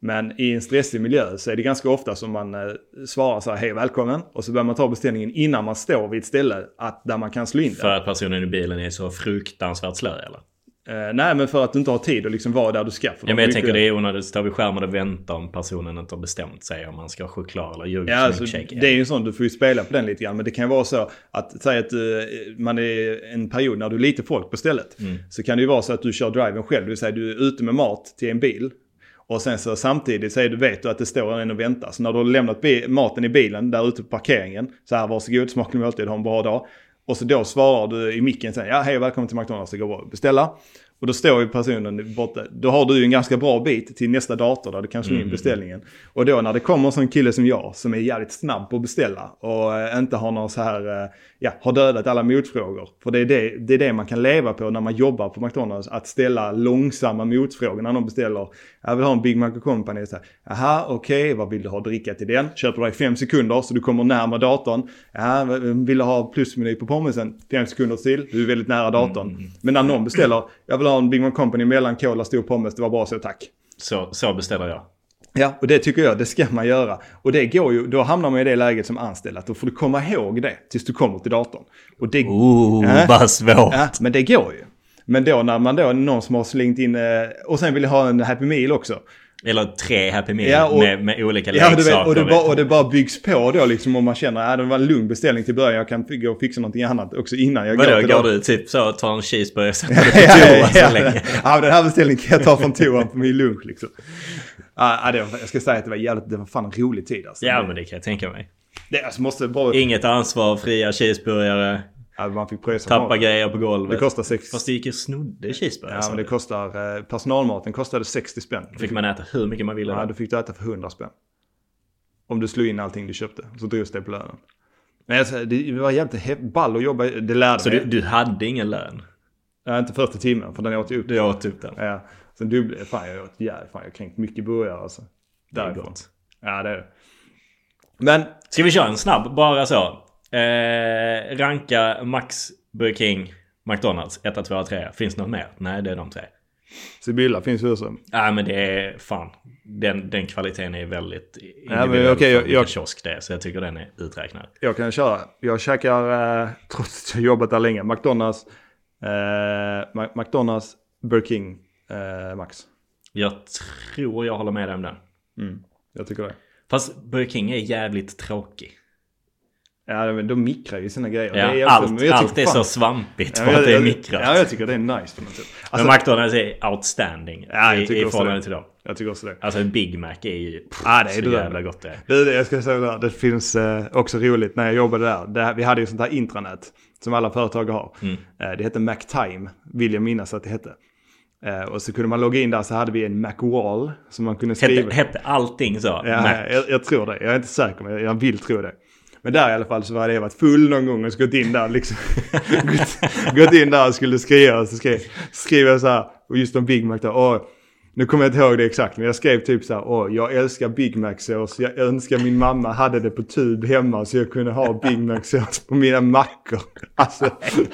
Men i en stressig miljö så är det ganska ofta som man eh, svarar så här, hej välkommen. Och så börjar man ta beställningen innan man står vid ett ställe att, där man kan slå in den. För att personen i bilen är så fruktansvärt slö eller? Eh, nej, men för att du inte har tid att liksom vara där du ska. För Ja, men jag mycket- tänker det är onödigt att stå vid skärmen och vänta om personen inte har bestämt sig om man ska ha choklad eller yoghurt Ja, alltså, det är ju en sån, du får ju spela på den lite grann. Men det kan ju vara så att, säg att eh, man är en period när du är lite folk på stället. Mm. Så kan det ju vara så att du kör driven själv, det vill säga du är ute med mat till en bil. Och sen så samtidigt så du, vet du att det står en och väntar. Så när du har lämnat maten i bilen där ute på parkeringen. Så här, varsågod, smaklig måltid, ha en bra dag. Och så då svarar du i micken sen, ja hej och välkommen till McDonalds, det går bra att beställa. Och då står ju personen borta. Då har du ju en ganska bra bit till nästa dator där du kan slå in beställningen. Och då när det kommer en sån kille som jag som är jävligt snabb på att beställa och eh, inte har någon så här, eh, ja, har dödat alla motfrågor. För det är det, det är det man kan leva på när man jobbar på McDonalds. Att ställa långsamma motfrågor när någon beställer, jag vill ha en Big Mac och Company. Så här, Jaha, okej, vad vill du ha att dricka till den? Köper du i fem sekunder så du kommer närmare datorn. Jaha, vill du ha plusmeny på pommesen? Fem sekunder till, du är väldigt nära datorn. Men när någon beställer, jag vill en Big Mac Company mellan cola, stor pommes, det var bra så, tack. Så, så beställer jag. Ja, och det tycker jag, det ska man göra. Och det går ju, då hamnar man i det läget som anställd att då får du komma ihåg det tills du kommer till datorn. Och det, Oh, Äh? vad svårt. ja, men det går ju. Men då när man då någon som har slängt in, eh, och sen vill ha en Happy Meal också. Eller tre Happy Meal Ja, och- med, med olika Ja, leksaker. vet, och, det bara, och det bara byggs på då liksom om man känner att det var en lugn beställning till början. Jag kan gå och fixa någonting annat också innan jag Vadå, går till går du typ så tar en cheeseburgare och sätter [laughs] dig på ja, toa så ja, länge? ja, den här beställningen kan jag ta från toan på min lunch liksom. Ja, ja, det var, jag ska säga att det var jävligt, det var fan en rolig tid alltså. Ja, men det kan jag tänka mig. Det alltså, måste bara... Inget ansvar, fria cheeseburgare, Ja, man fick pröjsa tappa grejer på Det golvet. kostar sex... Fast det gick ju snodde cheeseburgare. Ja, men det kostar... Eh, personalmaten kostade 60 spänn. Fick man äta hur mycket man ville. Ja, då? då fick du äta för 100 spänn. Om du slog in allting du köpte. Så drogs det på lönen. Men alltså, det var jävligt ball att jobba. Det lärde Så mig. du, du hade ingen lön? Ja, inte första timmen, för den åt jag upp. Du åt upp den? Ja. Sen dubblade Fan, jag åt jävligt... Fan, jag kränkt mycket burgare alltså. Det är Därifrån. gott. Ja, det är det. Men... Ska vi köra en snabb? Bara så. Eh, ranka Max, Burger King, McDonalds. 1, 2, 3. Finns det något mer? Nej, det är de tre. Sibylla finns ju också. Nej, men det är fan. Den, den kvaliteten är väldigt individuell okej, för jag- jag- kiosk det är. Så jag tycker den är uträknad. Jag kan köra. Jag käkar, eh, [laughs] trots att jag jobbat där länge, McDonalds, eh, McDonalds, Burger King, eh, Max. Jag tror jag håller med dig om den. Mm, jag tycker det. Fast Burger King är jävligt tråkig. Ja, de mikrar ju sina grejer. Ja, Det är allt, tycker allt är fan- så svampigt Ja, för jag- att det är mikrat. Ja, jag tycker det är nice på något sätt. Alltså, men McDonalds är outstanding Ja, jag i, tycker i förhållande till dem. jag tycker också det. Alltså en Big Mac är ju pff, Ja, det är så det där. jävla gott det är. Det- jag ska säga det, här, det finns eh, också roligt när jag jobbade där. Det, vi hade ju sånt här intranät som alla företag har. Mm. Eh, det hette MacTime, vill jag minnas att det hette. Eh, och så kunde man logga in där så hade vi en Macwall som man kunde skriva. Hette, hette allting så? Ja, jag, jag tror det. Jag är inte säker men jag vill tro det. Men där i alla fall så hade jag varit full någon gång och så gått in där liksom. [laughs] gått, gått in där och skulle skriva och så skrev, skrev jag så här. Och just om Big Mac då. Åh, Nu kommer jag inte ihåg det exakt, men jag skrev typ så här, åh, jag älskar Big Mac-sås. Jag önskar min mamma hade det på tub hemma så jag kunde ha Big Mac-sås på mina mackor. [laughs] Alltså,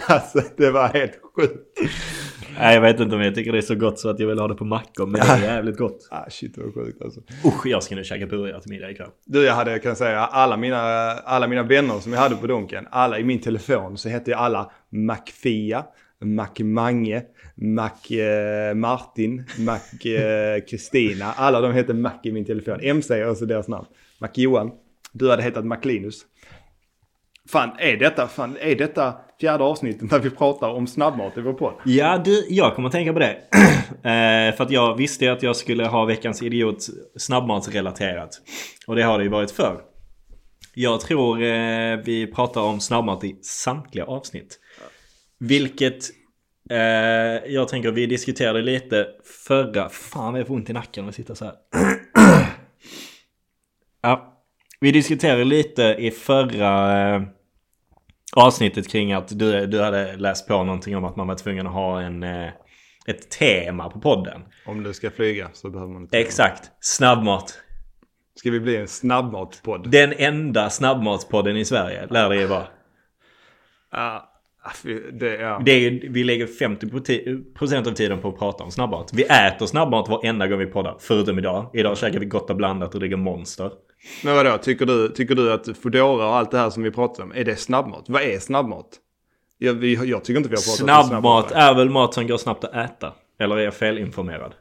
alltså det var helt sjukt. Nej jag vet inte om jag tycker det är så gott så att jag vill ha det på mackor. Men det är jävligt gott. Ah, shit vad sjukt alltså. Usch jag ska nu käka burgare till middag ikväll. Du, jag hade, kan jag säga, alla mina, alla mina vänner som jag hade på Donken, alla i min telefon så hette jag alla Macfia, Mac-Mange, Mac-Martin, Mac-Kristina. [laughs] Alla de hette Mac i min telefon. MC är också deras namn. Mac-Johan. Du hade hetat Mac-Linus. Fan, är detta, fan, är detta fjärde avsnittet när vi pratar om snabbmat i vår podd? Ja du, jag kommer att tänka på det. [clears throat] eh, för att jag visste att jag skulle ha veckans idiot snabbmatsrelaterat. Och det har det ju varit för. Jag tror eh, vi pratar om snabbmat i samtliga avsnitt. Vilket eh, jag tänker vi diskuterade lite förra... Fan jag får ont i nacken av att sitta så här. [clears throat] ja. Vi diskuterade lite i förra eh, avsnittet kring att du, du hade läst på någonting om att man var tvungen att ha en, eh, ett tema på podden. Om du ska flyga så behöver man inte. Exakt. Snabbmat. Ska vi bli en snabbmatspodd? Den enda snabbmatspodden i Sverige lär det ju vara. Ja, det, ja. Det är, vi lägger 50% av tiden på att prata om snabbmat. Vi äter snabbmat varenda gång vi poddar. Förutom idag. Idag käkar vi gott och blandat och dricker Monster. Men vadå, tycker du, tycker du att Foodora och allt det här som vi pratar om, är det snabbmat? Vad är snabbmat? Jag, vi, jag tycker inte vi har pratat snabbmat om snabbmat. är väl mat som går snabbt att äta? Eller är jag felinformerad?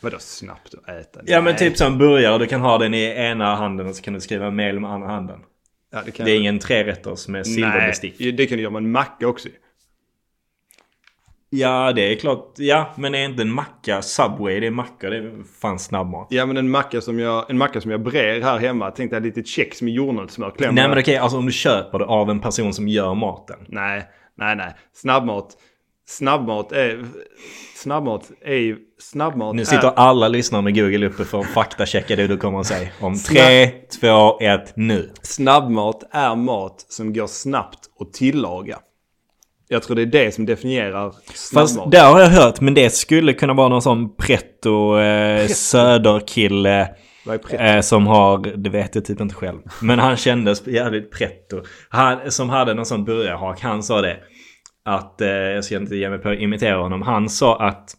Vadå snabbt att äta? Ja men typ som burgare. Du kan ha den i ena handen och så kan du skriva mejl med andra handen. Ja, det, Det är ingen trerätters med silverbestick. Nej, det kan du göra med en macka också. Ja det är klart. Ja men är inte en macka Subway? Det är macka. Det är fan snabbmat. Ja men en macka som jag, en macka som jag brer här hemma. Tänkte jag litet kex med jordnötssmör. Nej men okej, alltså om du köper det av en person som gör maten. Nej, nej, nej. Snabbmat. Snabbmat är... Snabbmat är. Snabbmat Nu är... sitter alla lyssnare med Google uppe för att faktachecka det du kommer att säga. Om 3, 2, 1, nu. Snabbmat är mat som går snabbt att tillaga. Jag tror det är det som definierar snabbmat. Fast det har jag hört, men det skulle kunna vara någon sån pretto eh, söderkille. Pretto? Eh, som har, det vet jag typ inte själv. Men han kändes jävligt pretto. Han, som hade någon sån burgarhak. Han sa det. Att, eh, jag ska inte ge mig på att imitera honom. Han sa att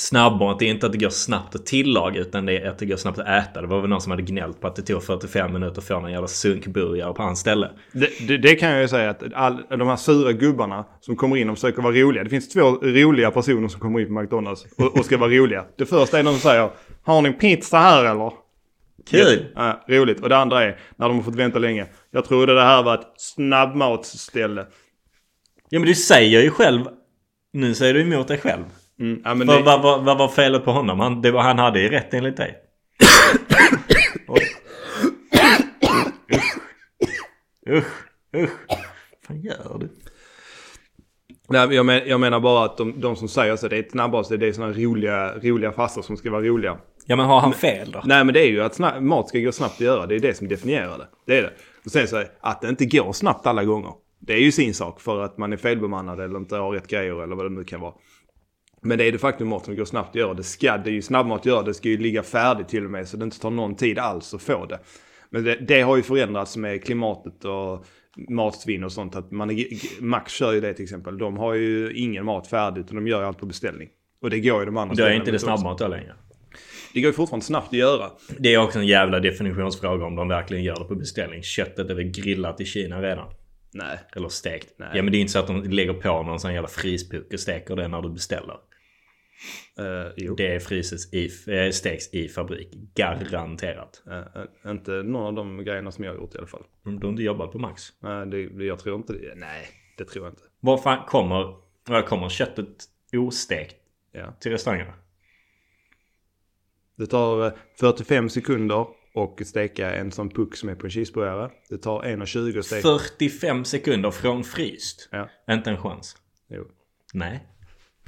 snabbmat är inte att det går snabbt att tillaga utan det är att det går snabbt att äta. Det var väl någon som hade gnällt på att det tog 45 minuter att få någon jävla sunkburgare på hans ställe. Det, det, det kan jag ju säga att all, de här sura gubbarna som kommer in och försöker vara roliga. Det finns två roliga personer som kommer in på McDonalds och, och ska vara roliga. Det första är någon som säger Har ni pizza här eller? Kul! Ja, roligt. Och det andra är när de har fått vänta länge. Jag trodde det här var ett snabbmatsställe. Ja men du säger ju själv. Nu säger du emot dig själv. Mm, ja, men Vad det, vad- vad- vad var felet på honom? Han, det var, han hade ju rätt enligt dig. Usch. Usch. Vad gör du? nej, jag, men, jag menar bara att de, de som säger så, det är ett snabbmat, det är sådana roliga, roliga fastor som ska vara roliga. Ja men har han fel då? Nej men det är ju att snabb, mat ska gå snabbt att göra. Det är det som definierar det. Det är det. Och sen så att det inte går snabbt alla gånger. Det är ju sin sak för att man är felbemannad eller inte har rätt grejer eller vad det nu kan vara. Men det är det faktum mat som går snabbt att göra. Det ska, det är ju snabbmat att göra. Det ska ju ligga färdigt till och med så det inte tar någon tid alls att få det. Men det, det har ju förändrats med klimatet och matsvinn och sånt. Att man Max kör ju det till exempel. De har ju ingen mat färdig utan de gör ju allt på beställning. Och det går ju de andra Då är inte det snabbmat då längre. Det går ju fortfarande snabbt att göra. Det är också en jävla definitionsfråga om de verkligen gör det på beställning. Köttet är väl grillat i Kina redan? Nej. Eller stekt? Nej. Ja men det är inte så att de lägger på någon sån jävla fryspuck och steker det när du beställer. Uh. Det fryses i, eh, steks i fabrik. Garanterat. Eh, inte någon av de grejerna som jag har gjort i alla fall. Du har inte jobbat på Max? Nej, det, det- jag tror inte det. Nej, det tror jag inte. Var fan kommer, var kommer köttet ostekt Ja. till restaurangerna? Det tar eh, 45 sekunder och steka en sån puck som är på en cheeseburgare. Det tar 1.20 att steka. 45 sekunder från fryst. Ja. Inte en chans. Jo. Nej.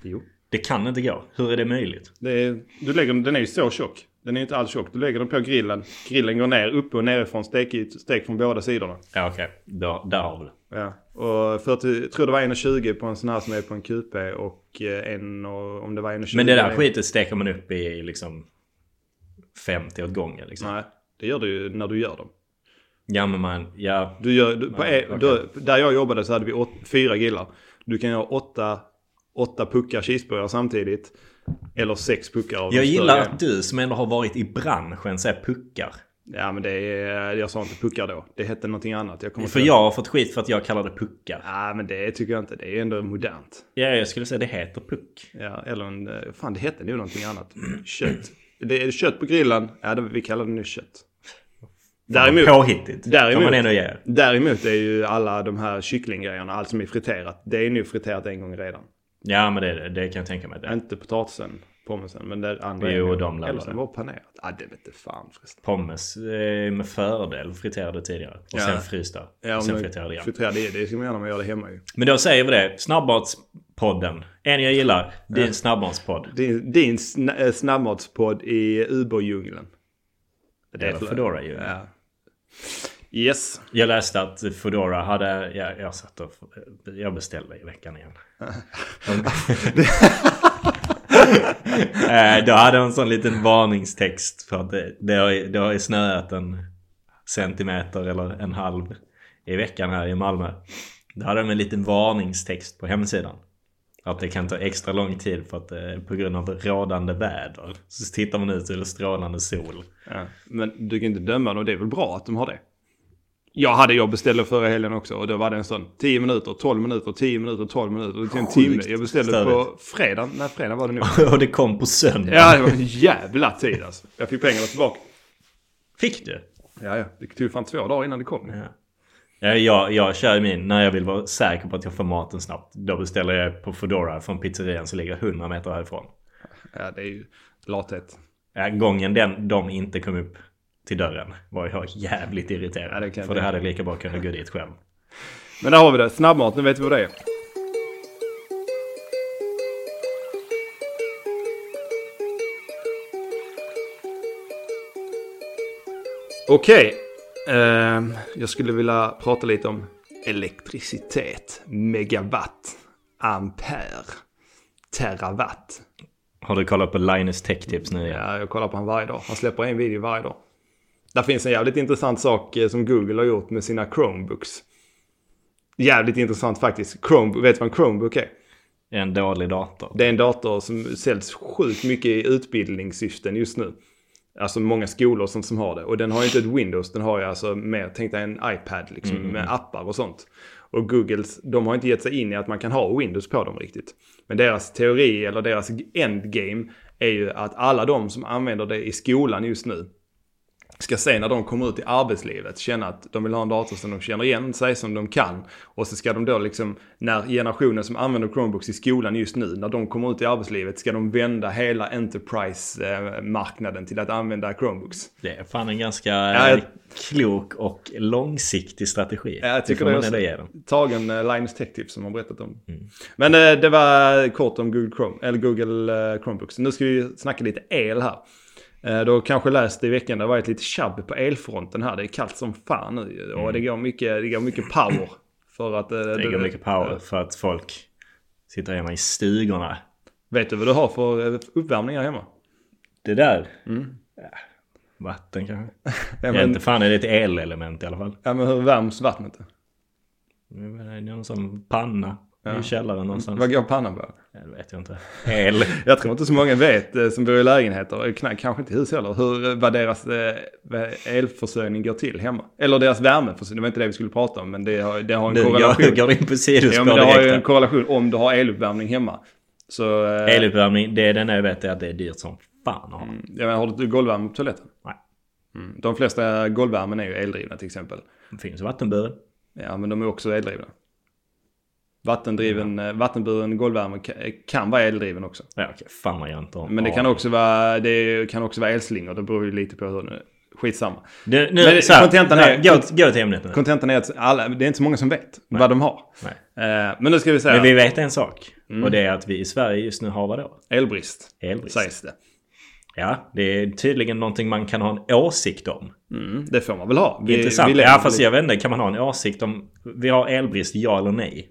jo. Det kan inte gå. Hur är det möjligt? Det är, du lägger, den är ju så tjock. Den är inte alls tjock. Du lägger den på grillen. Grillen går ner, uppe och nerifrån. Stek, stek från båda sidorna. Ja okej, Då- där har vi det. Ja. Och 40, jag tror det var 1,20 på en sån här som är på en QP och eh, en och, om det var 1,20. Men det där skitet steker man upp i liksom 50 åt gången liksom. Nej, det gör du ju när du gör dem. Ja men man, ja. Du gör, du, på, e- okej. då, där jag jobbade så hade vi åt, fyra grillar. Du kan göra åtta, åtta puckar cheeseburgare samtidigt. Eller sex puckar av Jag gillar att du som ändå har varit i branschen säger puckar. Ja men det är, jag sa inte puckar då. Det hette någonting annat. Jag kommer För jag har fått skit för att jag kallar det puckar. Ja men det tycker jag inte. Det är ändå modernt. Ja, jag skulle säga det heter puck. Ja, eller en, fan det hette nog någonting annat. Kött. Det är kött på grillen. Ja, det, vi kallar det nu kött. Däremot, Påhittigt. däremot- man ändå däremot är ju alla de här kycklinggrejerna, allt som är friterat. Det är nu friterat en gång redan. Ja men det, det kan jag tänka mig. Det. Inte potatisen, pommesen, men det andra Jo, är de Eller som var panerat. Ja, det vet inte fan förresten. Pommes eh, med fördel friterade tidigare. Och Ja. sen frysta. Ja, och sen friterade igen. Friterade det, ska man göra när man gör det hemma ju. Men då säger vi det. Snabbmatspodden. En jag gillar. Din snabbmatspodd. Din, din eh, snabbmatspodd i Uber-djungeln. Det Eller Foodora ju. Ja. Yes. Jag läste att Foodora hade... Ja, jag satt och... Jag beställde i veckan igen. [laughs] Eh, Då hade de en sån liten varningstext för att det, det, har, det har snöat en centimeter eller en halv i veckan här i Malmö. Då hade de en liten varningstext på hemsidan. Att det kan ta extra lång tid för att är på grund av rådande väder. Så tittar man ut över strålande sol. Ja. Men du kan inte döma dem, det är väl bra att de har det. Jag hade jag beställde förra helgen också och då var det en sån 10 minuter, 12 minuter, 10 minuter, 12 minuter till en timme. Jag beställde på störigt. fredag. Nej, fredag var det nog. [laughs] Och det kom på söndag. Ja, det var en jävla tid alltså. Jag fick pengarna tillbaka. Fick du? Ja, ja. Det tog fan två dagar innan det kom. Ja. Ja, jag, jag kör min, när jag vill vara säker på att jag får maten snabbt. Då beställer jag på Foodora från pizzerian som ligger 100 meter härifrån. Ja, det är ju lathet. Ja, gången den, de inte kom upp till dörren var jag jävligt irriterad. Ja, det för det hade lika bra kunnat gå dit själv. Men där har vi det. Snabbmat, nu vet vi vad det är. Okej. Ehm, jag skulle vilja prata lite om elektricitet. Megawatt. Ampere. Terawatt. Har du kollat på Linus Tech Tips nu? Ja, jag kollar på honom varje dag. Han släpper en video varje dag. Där finns en jävligt intressant sak eh, som Google har gjort med sina Chromebooks. Jävligt intressant faktiskt. Chrome, vet du vad en Chromebook är? En dålig dator. Det är en dator som säljs sjukt mycket i utbildningssyften just nu. Alltså många skolor som, som har det. Och den har ju inte ett Windows, den har ju alltså mer, tänk dig en iPad liksom med appar och sånt. Och Googles, de har inte gett sig in i att man kan ha Windows på dem riktigt. Men deras teori eller deras endgame är ju att alla de som använder det i skolan just nu ska se när de kommer ut i arbetslivet känna att de vill ha en dator som de känner igen sig, som de kan. Och så ska de då liksom, när generationen som använder Chromebooks i skolan just nu, när de kommer ut i arbetslivet ska de vända hela Enterprise-marknaden till att använda Chromebooks. Det är fan en ganska Ja, jag- eh, klok och långsiktig strategi. Ja, jag tycker det det också. dem. Tagen uh, Linus Tech Tips som har berättat om. Men eh, det var kort om Google, Chrome, eller Google eh, Chromebooks. Nu ska vi snacka lite el här. Uh, du har kanske läst i veckan, det har varit lite tjabb på elfronten här. Det är kallt som fan nu och det går mycket, det går mycket power. För att... eh, Det går mycket power för att folk sitter hemma i stugorna. Vet du vad du har för eh, uppvärmning här hemma? Det där? Mm. Ja, vatten kanske? [laughs] Ja, Jag men, inte fan är det ett elelement i alla fall. ja, men hur värms vattnet? Det är någon sån panna i källaren någonstans. Vad går pannan på? Ja, Det vet jag inte. El. [laughs] Jag tror inte så många vet eh, som bor i lägenheter, eh, kanske inte i hus heller, hur, eh, vad deras elförsörjning går till hemma. Eller deras värmeförsörjning, det var inte det vi skulle prata om, men det har, det har en Nu korrelation. går, går in på sidospår ja, men det har ju en korrelation om du har eluppvärmning hemma. Så, Eluppvärmning, det är den jag vet är att det är dyrt som fan att ha. ja, men har du golvvärme på toaletten? Nej. Mm. De flesta golvvärmen är ju eldrivna till exempel. Det finns vattenburen. Ja, men de är också eldrivna. Vattendriven, eh, vattenburen golvvärme ka- kan vara eldriven också. Ja okej, fan vad jag inte har Men det kan också vara, det kan också vara elslingor, det beror ju lite på hur, skitsamma. Du, nu, Men så här, kontentan är- Gå, gå till ämnet nu. Kontentan är att alla, det är inte så många som vet vad de har. Nej. Eh, men nu ska vi säga Men vi vet en sak. Mm. Och det är att vi i Sverige just nu har vadå? elbrist, Elbrist. sägs det. Ja, det är tydligen någonting man kan ha en åsikt om. Mm, det får man väl ha. Vi, Intressant. vi ja, fast jag vet inte. Kan man ha en åsikt om vi har elbrist, ja eller nej?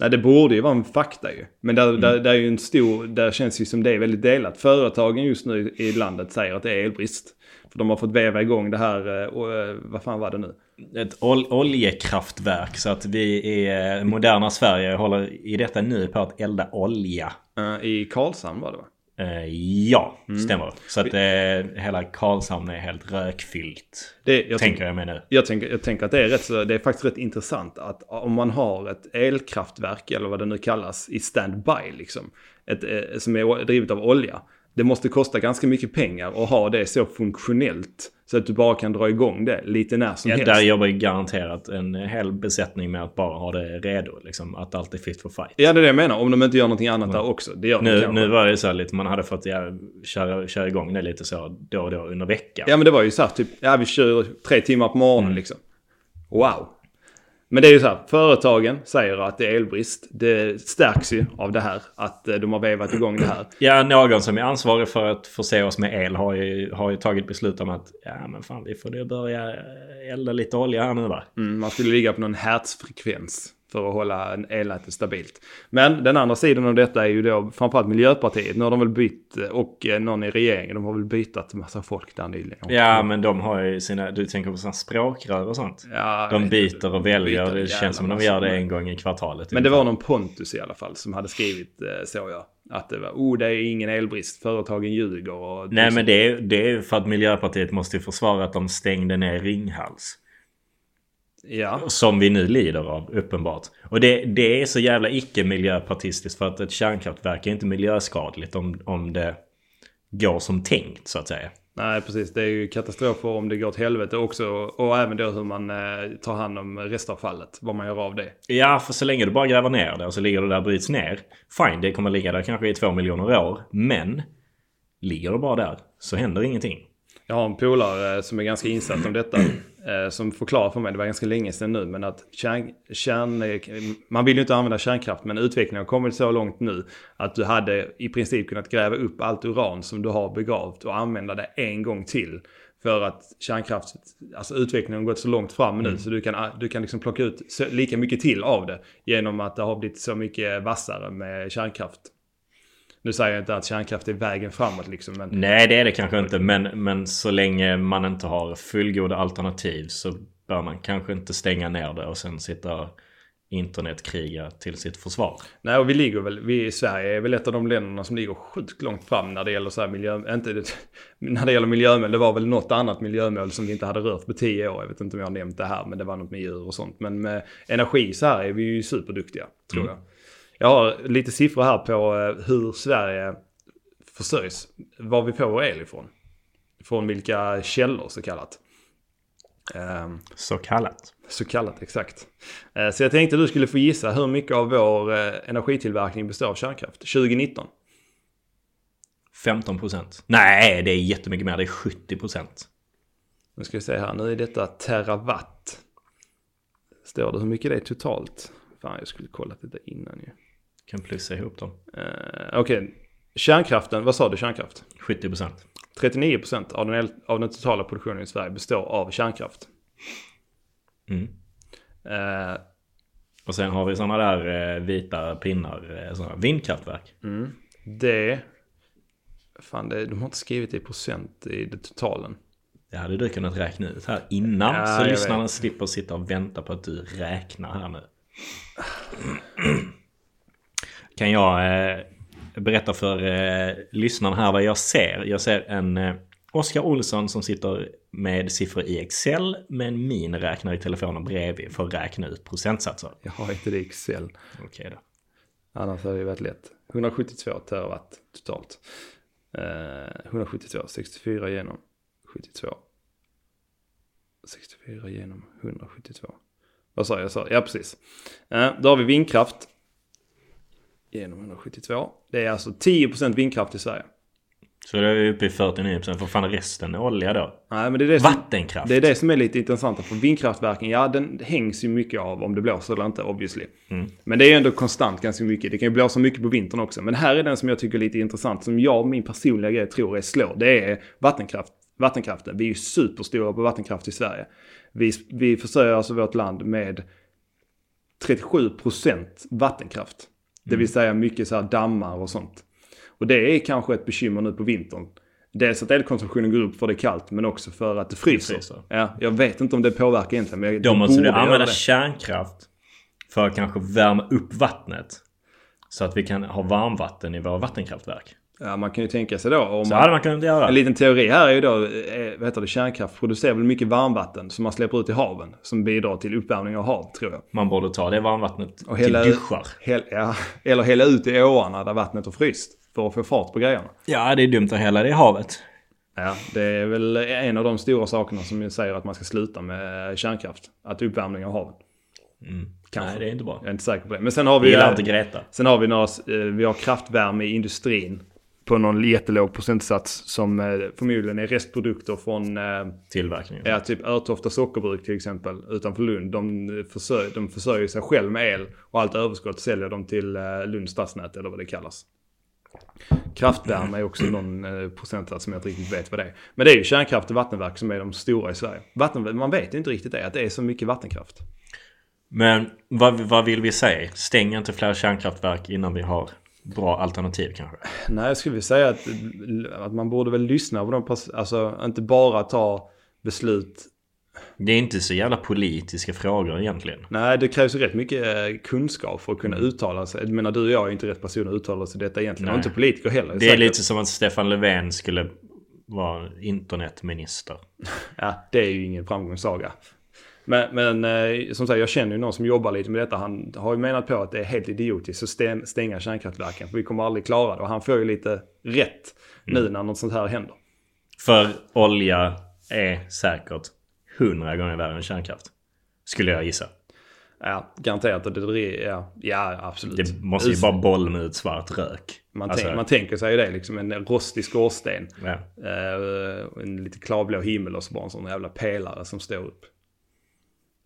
Nej, det borde ju vara en fakta ju. Men där, Mm. där, där är ju en stor, där känns ju som det är väldigt delat. Företagen just nu i landet säger att det är elbrist. För de har fått veva igång det här, eh, och, eh, vad fan var det nu? Ett ol oljekraftverk. Så att vi i eh, moderna Sverige håller i detta nu på att elda olja. I Karlshamn var det va? Eh, ja, Mm. stämmer. Så att eh, hela Karlshamn är helt rökfyllt. Det, jag, tänker jag mig nu. jag, tänker, jag tänker att det är, rätt, det är faktiskt rätt intressant att om man har ett elkraftverk eller vad det nu kallas i standby liksom. Ett, eh, som är drivet av olja. Det måste kosta ganska mycket pengar att ha det så funktionellt. Så att du bara kan dra igång det lite när som Ja, helst. där jobbar ju garanterat en hel besättning med att bara ha det redo. Liksom, att allt är fit for fight. Ja, det är det jag menar. Om de inte gör någonting annat där också. Det gör de Nu, nu var det så här lite, man hade fått ja, köra, köra igång det lite så då och då under veckan. Ja, men det var ju så här typ, ja vi kör tre timmar på morgonen Mm. liksom. Wow. Men det är ju så här, företagen säger att det är elbrist. Det stärks ju av det här, att eh, de har vevat igång det här. Ja, någon som är ansvarig för att förse oss med el har ju, har ju tagit beslut om att ja men fan vi får nu börja elda lite olja här nu va. Mm, man skulle ligga på någon hertzfrekvens för att hålla en elnätet stabilt. Men den andra sidan av detta är ju då framförallt Miljöpartiet. Nu har de väl bytt, eh, och eh, någon i regeringen, de har väl bytt massa folk där nyligen. Ja men de har ju sina, du tänker på sådana språkrör och sånt. Ja, De byter och väljer. Byter Det känns som de gör det en gång i kvartalet. Men det var någon Pontus i alla fall som hade skrivit eh, så ja. Att det var, oh det är ingen elbrist, företagen ljuger och... Nej men det är, det är för att Miljöpartiet måste försvara att de stängde ner Ringhals. Ja. Som vi nu lider av, uppenbart. Och det, det är så jävla icke-miljöpartistiskt för att ett kärnkraftverk är inte miljöskadligt om, om det går som tänkt så att säga. Nej precis, det är ju katastrofer om det går åt helvete också. Och även då hur man eh, tar hand om restavfallet, vad man gör av det. Ja, för så länge du bara gräver ner det och så ligger det där och bryts ner. Fine, det kommer ligga där kanske i två miljoner år. Men ligger det bara där så händer ingenting. Jag har en polare eh, som är ganska insatt om detta. Eh, Som förklarar för mig, det var ganska länge sedan nu, men att kärn, kärn, man vill ju inte använda kärnkraft, men utvecklingen har kommit så långt nu att du hade i princip kunnat gräva upp allt uran som du har begravt och använda det en gång till. För att kärnkraft, alltså utvecklingen har gått så långt fram nu så du kan, du kan liksom plocka ut lika mycket till av det genom att det har blivit så mycket vassare med kärnkraft. Nu säger jag inte att kärnkraft är vägen framåt liksom, men Nej, det är det kanske inte. Men, men så länge man inte har fullgoda alternativ så bör man kanske inte stänga ner det och sen sitta internetkriga till sitt försvar. Nej, och vi ligger väl, vi i Sverige är väl ett av de länderna som ligger sjukt långt fram när det gäller så här miljö, inte det, [laughs] när det gäller miljömål. Det var väl något annat miljömål som vi inte hade rört på tio år. Jag vet inte om jag har nämnt det här, men det var något med djur och sånt. Men med energi så här är vi ju superduktiga, tror jag. Jag har lite siffror här på eh, hur Sverige försörjs, var vi får vår el ifrån. Från vilka källor så kallat. Ehm, Så kallat. så kallat, exakt. Eh, Så jag tänkte du skulle få gissa hur mycket av vår eh, energitillverkning består av kärnkraft 2019. 15 procent. Nej, det är jättemycket mer. Det är 70 procent. Nu ska vi se här, nu är detta terawatt. Står det hur mycket det är totalt? Fan, jag skulle kollat detta innan ju. Kan plussa ihop dem. Eh, Okej, kärnkraften, vad sa du kärnkraft? 70 procent. 39% av den, el- av den totala produktionen i Sverige består av kärnkraft. Mm. Eh, Och sen har vi sådana där eh, vita pinnar. Eh, såna vindkraftverk. mm, det... Fan, det, de har inte skrivit det i procent i det totalen. Det hade du kunnat räkna ut här innan. Ja, så jag lyssnarna vet. slipper sitta och vänta på att du räknar här nu. [clears throat] Kan jag eh, berätta för eh, lyssnarna här vad jag ser? Jag ser en eh, Oskar Olsson som sitter med siffror i Excel med en miniräknare i telefonen bredvid för att räkna ut procentsatser. Jag har inte det i Excel. Okej då. Annars hade det varit lätt. 172 terawatt totalt. Eh, 172, 64 genom 72. 64 genom 172. Vad sa jag? jag? Sa? Ja, precis. Eh, då har vi vindkraft. Genom 172. Det är alltså 10% vindkraft i Sverige. Så då är uppe i 49%. För fan är resten olja då? Nej, men det är det som, Vattenkraft. det är det som är lite intressant. För vindkraftverken, ja den hängs ju mycket av om det blåser eller inte obviously. Men det är ju ändå konstant ganska mycket. Det kan ju blåsa mycket på vintern också. Men här är den som jag tycker är lite intressant. Som jag, min personliga grej, tror är slår. Det är vattenkraft. Vattenkraften. Vi är ju superstora på vattenkraft i Sverige. Vi, vi försörjer alltså vårt land med 37% vattenkraft. Det vill säga mycket så här dammar och sånt. Och det är kanske ett bekymmer nu på vintern. Dels att elkonsumtionen går upp för det är kallt men också för att det fryser. fryser. Ja, jag vet inte om det påverkar egentligen. Men Då det måste du använda det. kärnkraft för att kanske värma upp vattnet. Så att vi kan ha varmvatten i våra vattenkraftverk. Ja, man kan ju tänka sig då. Om Så man, hade man kunnat göra. en liten teori här är ju då, eh, vad heter det, kärnkraft producerar väl mycket varmvatten som man släpper ut i haven. Som bidrar till uppvärmning av hav, tror jag. Man borde ta det varmvattnet Och till hela, duschar. hel, ja, eller hälla ut i åarna där vattnet har fryst. För att få fart på grejerna. Ja, det är dumt att hälla det i havet. Ja, det är väl en av de stora sakerna som säger att man ska sluta med kärnkraft. Att uppvärmning av haven. Kanske. Nej, det är inte bra. Jag är inte säker på det. Men sen har Vi gillar inte Greta. sen har vi, några, eh, vi har kraftvärme i industrin. På någon jättelåg procentsats som eh, förmodligen är restprodukter från eh, Tillverkningen. ja, typ Örtofta sockerbruk till exempel utanför Lund. De försörjer, de försörjer sig själv med el och allt överskott säljer de till eh, Lunds stadsnät eller vad det kallas. Kraftvärme är också någon procentsats som jag inte riktigt vet vad det är. Men det är ju kärnkraft och vattenverk som är de stora i Sverige. Vatten, man vet inte riktigt det, att det är så mycket vattenkraft. Men vad, vad vill vi säga? Stäng inte fler kärnkraftverk innan vi har bra alternativ kanske? Nej, jag skulle säga att, att man borde väl lyssna på de, pers- alltså inte bara ta beslut. Det är inte så jävla politiska frågor egentligen. Nej, det krävs ju rätt mycket eh, kunskap för att kunna uttala sig. Jag menar, du och jag är inte rätt person att uttala sig detta egentligen. Nej. Och inte politiker heller. Det är säkert. lite som att Stefan Löfven skulle vara internetminister. [laughs] Ja, det är ju ingen framgångssaga. Men, men eh, som sagt, jag känner ju någon som jobbar lite med detta. Han har ju menat på att det är helt idiotiskt att stänga kärnkraftverken. För vi kommer aldrig klara det. Och han får ju lite rätt nu när något sånt här händer. För olja är säkert hundra gånger värre än kärnkraft. Skulle jag gissa. Ja, garanterat. Och det, ja, ja, absolut. Det måste ju bara bolla ut svart rök. Man, Alltså, tänk, man tänker sig ju det liksom. En rostig skorsten. ja. Eh, en lite klarblå himmel och så bara en sån jävla pelare som står upp.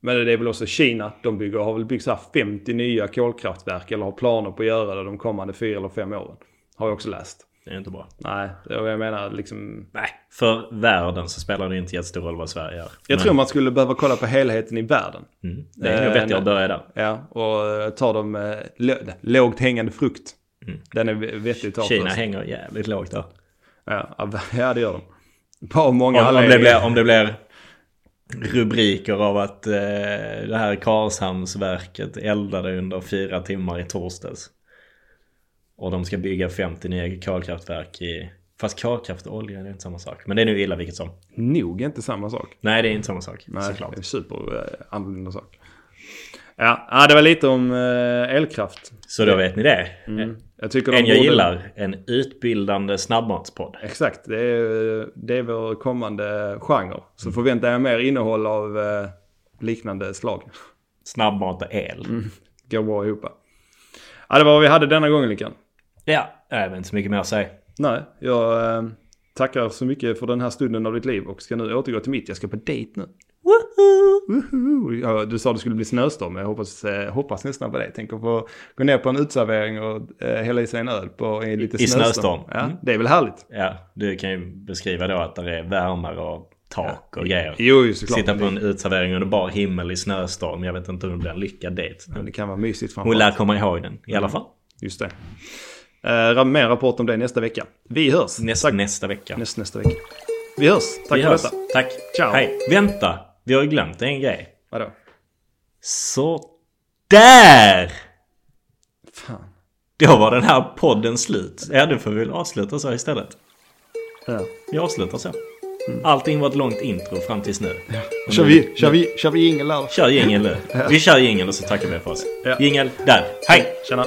Men det är väl också Kina. De bygger, har väl byggt så här 50 nya kolkraftverk eller har planer på att göra det de kommande fyra eller fem åren. Har jag också läst. Det är inte bra. Nej, jag menar liksom. Nej, för världen så spelar det inte jättestor roll vad Sverige gör. Jag Men, tror man skulle behöva kolla på helheten i världen. mm, det är nog Eh, vettigt att börja där. Ja, och eh, ta dem eh, lågt hängande frukt. Den är vettig att ta Mm. Kina först. hänger jävligt lågt där. Ja, [laughs] ja, det gör de. På många Om, om, det blir, om det blir rubriker av att eh, det här Karlshamnsverket eldade under fyra timmar i torsdags. Och de ska bygga 50 nya kolkraftverk i... Fast kolkraft och olja är inte samma sak. Men det är nu illa vilket som. Nog inte samma sak. Nej det är inte samma sak. Nej, såklart. det är super eh, annorlunda sak. Ja, det var lite om eh, elkraft. Så då vet ni det. Jag tycker En jag borde- gillar. En utbildande snabbmatspodd. Exakt, det är, det är vår kommande genre. Så förväntar jag mer innehåll av eh, liknande slag. Snabbmat och el. Går bra ihop. Ja, det var vad vi hade denna gången Likan. Ja, jag har inte så mycket mer att säga. Nej, jag eh, tackar så mycket för den här stunden av ditt liv och ska nu återgå till mitt. Jag ska på dejt nu. Woho! Ja, du sa att det skulle bli snöstorm. Jag hoppas, eh, hoppas nästan på det. Tänker få gå ner på en utservering och eh, hälla i sig en öl på i lite I snöstorm. Ja, Mm. det är väl härligt. Ja, du kan ju beskriva då att det är värmare och tak och grejer. Jo, såklart. Sitta på en utservering under bar himmel i snöstorm. Jag vet inte om det blir en lyckad dejt. Men det kan vara mysigt Hon framför lär komma ihåg den i alla fall. Just det. Eh, mer rapport om det nästa vecka. Vi hörs. Nästa, nästa vecka. Nästa, nästa vecka. Vi hörs. Tack Vi för hörs. detta. Tack. Ciao. Hej. Vänta. Vi har ju glömt en grej. Vadå? Så där! Fan. Då var den här podden slut. Ja, du får väl avsluta så istället. Ja. Vi avslutar så. Allting var ett långt intro fram tills nu. Och Kör vi, kör vi, kör vi jingel där? Kör jingel nu. Vi kör jingel och så tackar vi för oss. Ja. Jingel där. Hej! Tjena.